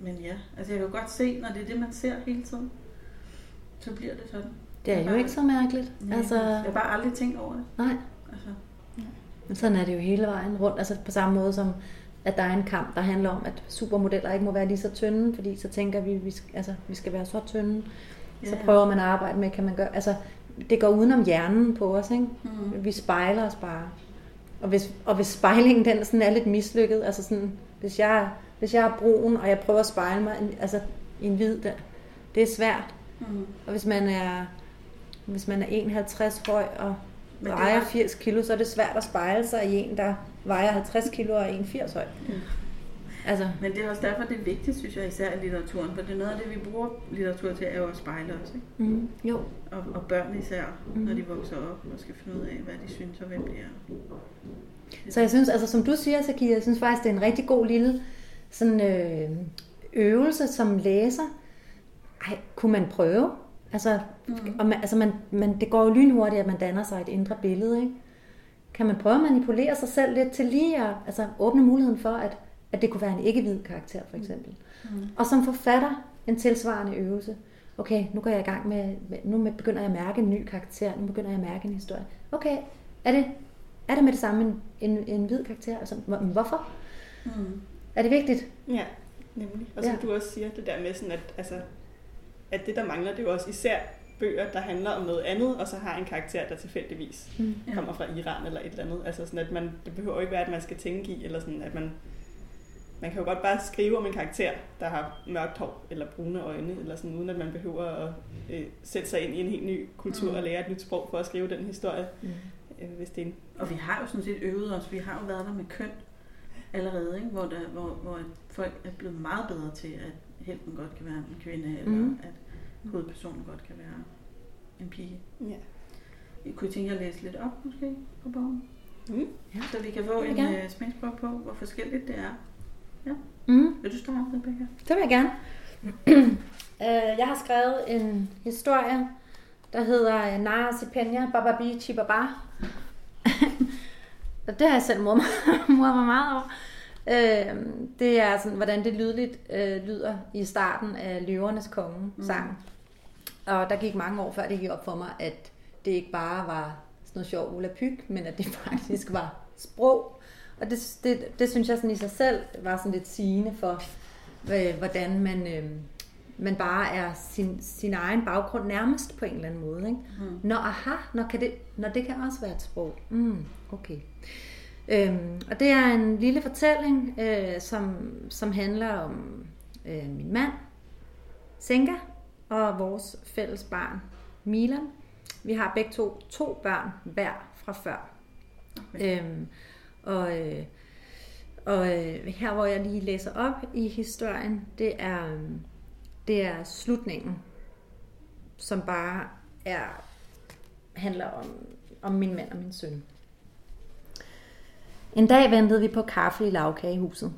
men ja, altså jeg kan jo godt se, når det er det, man ser hele tiden, så bliver det sådan. Det er jo ikke så mærkeligt. Nej, altså, jeg har bare aldrig tænkt over det. Nej. Altså, ja. Men sådan er det jo hele vejen rundt. Altså på samme måde som, at der er en kamp, der handler om, at supermodeller ikke må være lige så tynde, fordi så tænker vi, vi, skal, altså, vi skal være så tynde. Ja, så prøver man at arbejde med, kan man gøre... Altså, det går udenom hjernen på os, ikke? Mm. Vi spejler os bare. Og hvis, og hvis spejlingen den sådan er lidt mislykket, altså sådan, hvis jeg, hvis jeg er brun, og jeg prøver at spejle mig altså, i en hvid, det, det er svært. Mm. Og hvis man er hvis man er 51 høj og vejer er... 80 kilo, så er det svært at spejle sig i en, der vejer 50 kilo og er 81 høj. Mm. Altså. Men det er også derfor, det er vigtigt, synes jeg, især i litteraturen. For det er noget af det, vi bruger litteratur til, er jo at spejle os. Ikke? Mm. Jo. Og, og børn især, mm. når de vokser op og skal finde ud af, hvad de synes og hvem de er. Så jeg synes, altså som du siger, Sakia, jeg synes faktisk, det er en rigtig god lille sådan, øh, øvelse som læser. Ej, kunne man prøve? Altså, mm. og man, altså man, man, det går jo lynhurtigt, at man danner sig et indre billede. Ikke? Kan man prøve at manipulere sig selv lidt til lige at altså, åbne muligheden for, at, at det kunne være en ikke-hvid karakter, for eksempel. Mm. Og som forfatter, en tilsvarende øvelse. Okay, nu går jeg i gang med, nu begynder jeg at mærke en ny karakter, nu begynder jeg at mærke en historie. Okay, er det, er det med det samme en, en, en hvid karakter? Altså, hvorfor? Mm. Er det vigtigt? Ja, nemlig. Og som ja. du også siger, det der med sådan, at altså, at det, der mangler, det er jo også især bøger, der handler om noget andet, og så har en karakter, der tilfældigvis mm. kommer fra Iran eller et eller andet. Altså sådan, at man, det behøver ikke være, at man skal tænke i, eller sådan, at man, man kan jo godt bare skrive om en karakter, der har mørkt hår eller brune øjne, eller sådan, uden at man behøver at øh, sætte sig ind i en helt ny kultur mm. og lære et nyt sprog for at skrive den historie. Mm. Øh, hvis det er en... Og vi har jo sådan set øvet os, vi har jo været der med køn allerede, ikke? Hvor, der, hvor, hvor folk er blevet meget bedre til, at helten godt kan være en kvinde, eller mm. at hovedpersonen godt kan være en pige. Ja. Jeg kunne tænke jer at læse lidt op måske på bogen. Mm. Ja. Så vi kan få en uh, smagsprøve på, hvor forskelligt det er. Ja. Mm. Vil du starte, Rebecca? Det vil jeg gerne. uh, jeg har skrevet en historie, der hedder Nara Sipenya Bababi Chibaba. det har jeg selv mor mig meget over. Øh, det er sådan, hvordan det lydligt øh, lyder i starten af Løvernes Konge sang. Mm. Og der gik mange år før det gik op for mig, at det ikke bare var sådan noget sjov Ulla Pyg, men at det faktisk var sprog. Og det, det, det synes jeg sådan i sig selv var sådan lidt sigende for, øh, hvordan man, øh, man bare er sin, sin egen baggrund nærmest på en eller anden måde. Ikke? Mm. Nå, aha, når, kan det, når det kan også være et sprog. Mm, okay. Øhm, og det er en lille fortælling, øh, som, som handler om øh, min mand, Senka, og vores fælles barn, Milan. Vi har begge to to børn hver fra før. Okay. Øhm, og øh, og øh, her hvor jeg lige læser op i historien, det er, det er slutningen, som bare er handler om, om min mand og min søn. En dag ventede vi på kaffe i lavkagehuset.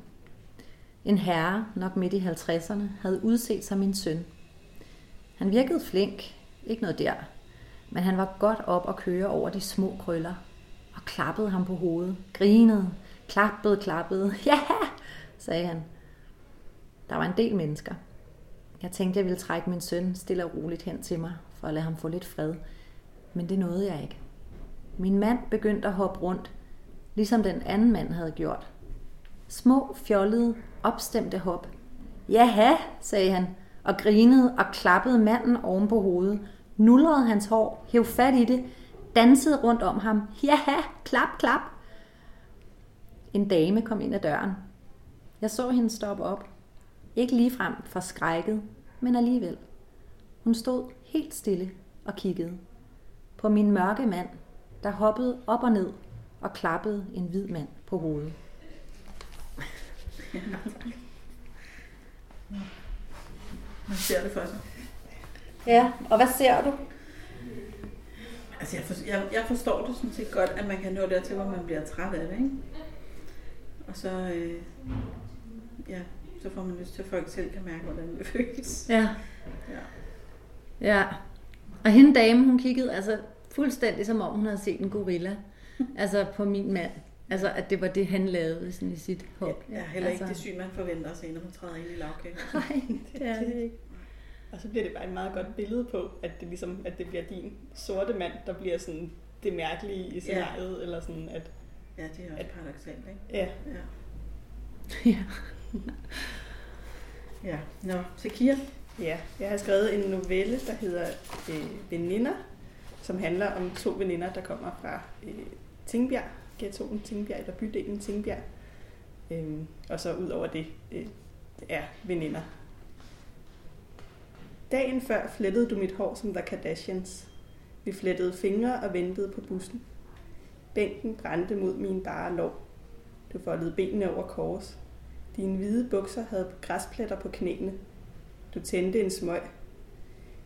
En herre, nok midt i 50'erne, havde udset sig min søn. Han virkede flink, ikke noget der, men han var godt op og køre over de små krøller og klappede ham på hovedet, grinede, klappede, klappede. Ja, sagde han. Der var en del mennesker. Jeg tænkte, jeg ville trække min søn stille og roligt hen til mig, for at lade ham få lidt fred. Men det nåede jeg ikke. Min mand begyndte at hoppe rundt, ligesom den anden mand havde gjort. Små, fjollede, opstemte hop. Jaha, sagde han, og grinede og klappede manden oven på hovedet, nulrede hans hår, hæv fat i det, dansede rundt om ham. Jaha, klap, klap. En dame kom ind ad døren. Jeg så hende stoppe op. Ikke ligefrem forskrækket, men alligevel. Hun stod helt stille og kiggede. På min mørke mand, der hoppede op og ned og klappede en hvid mand på hovedet. Man ser det for sig. Ja, og hvad ser du? Altså, jeg, for, jeg, jeg forstår det sådan set godt, at man kan nå dertil, hvor man bliver træt af det, ikke? Og så, øh, ja, så får man lyst til, at folk selv kan mærke, hvordan det føles. Ja. Ja. Ja. Og hende dame, hun kiggede altså fuldstændig som om hun havde set en gorilla. altså på min mand. Altså at det var det, han lavede sådan i sit hop. Ja, heller ikke altså, det syn, man forventer at se, når man træder ind i lavkage. Nej, det er det ikke. Og så bliver det bare et meget godt billede på, at det, ligesom, at det bliver din sorte mand, der bliver sådan det mærkelige i scenariet, ja. eller sådan at... Ja, det er også paradoxalt, ikke? Ja. Ja. Ja. Ja. Nå, Sekir. Ja, jeg har skrevet en novelle, der hedder øh, Veninder, som handler om to veninder, der kommer fra øh, Tingbjerg, ghettoen Tingbjerg, eller bydelen Tingbjerg. Øhm, og så ud over det øh, er veninder. Dagen før flettede du mit hår som The Kardashians. Vi flettede fingre og ventede på bussen. Bænken brændte mod min bare lov. Du foldede benene over kors. Dine hvide bukser havde græspletter på knæene. Du tændte en smøg.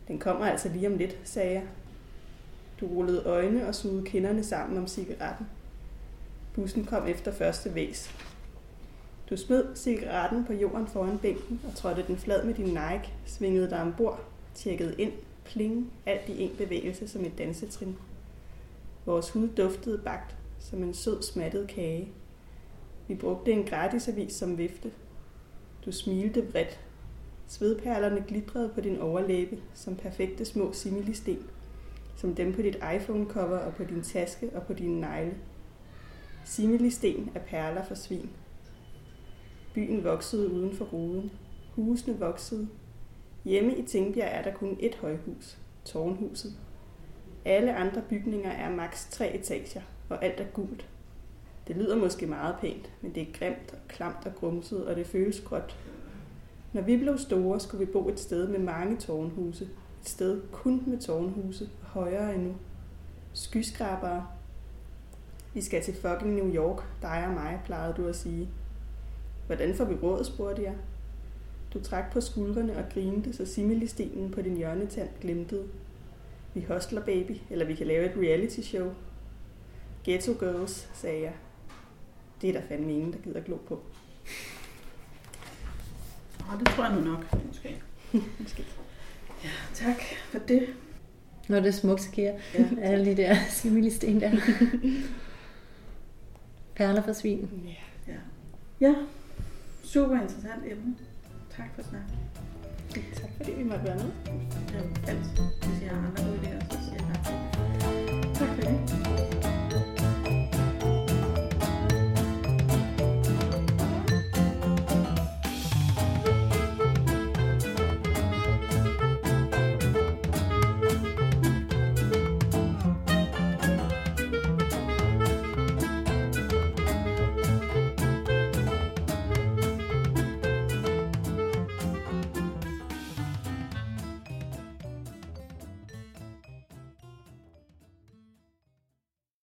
Den kommer altså lige om lidt, sagde jeg. Du rullede øjne og sugede kinderne sammen om cigaretten. Bussen kom efter første væs. Du smed cigaretten på jorden foran bænken og trådte den flad med din Nike, svingede dig ombord, tjekkede ind, pling, alt i en bevægelse som et dansetrin. Vores hud duftede bagt som en sød smattet kage. Vi brugte en gratisavis som vifte. Du smilte bredt. Svedperlerne glitrede på din overlæbe som perfekte små similisten, som dem på dit iPhone-cover og på din taske og på dine negle. Similisten er perler for svin. Byen voksede uden for ruden. Husene voksede. Hjemme i Tingbjerg er der kun et højhus, tårnhuset. Alle andre bygninger er maks tre etager, og alt er gult. Det lyder måske meget pænt, men det er grimt og klamt og grumset, og det føles gråt. Når vi blev store, skulle vi bo et sted med mange tårnhuse. Et sted kun med tårnhuse, højere endnu. Skyskrabere. Vi skal til fucking New York, dig og mig, plejede du at sige. Hvordan får vi råd, spurgte jeg. Du trak på skuldrene og grinte, så similistenen på din hjørnetand glimtede. Vi hostler, baby, eller vi kan lave et reality show. Ghetto Girls, sagde jeg. Det er der fandme ingen, der gider glo på. Åh, det tror jeg nu nok, måske. Måske. Ja, tak for det. Når det er smukt, giver Ja. alle de der similisten der. Perler for svin. Ja. Ja. ja, super interessant emne. Tak for snakken. Tak fordi vi måtte være med. Ja, alt. Hvis jeg har andre gode idéer, så siger jeg tak. Tak for det.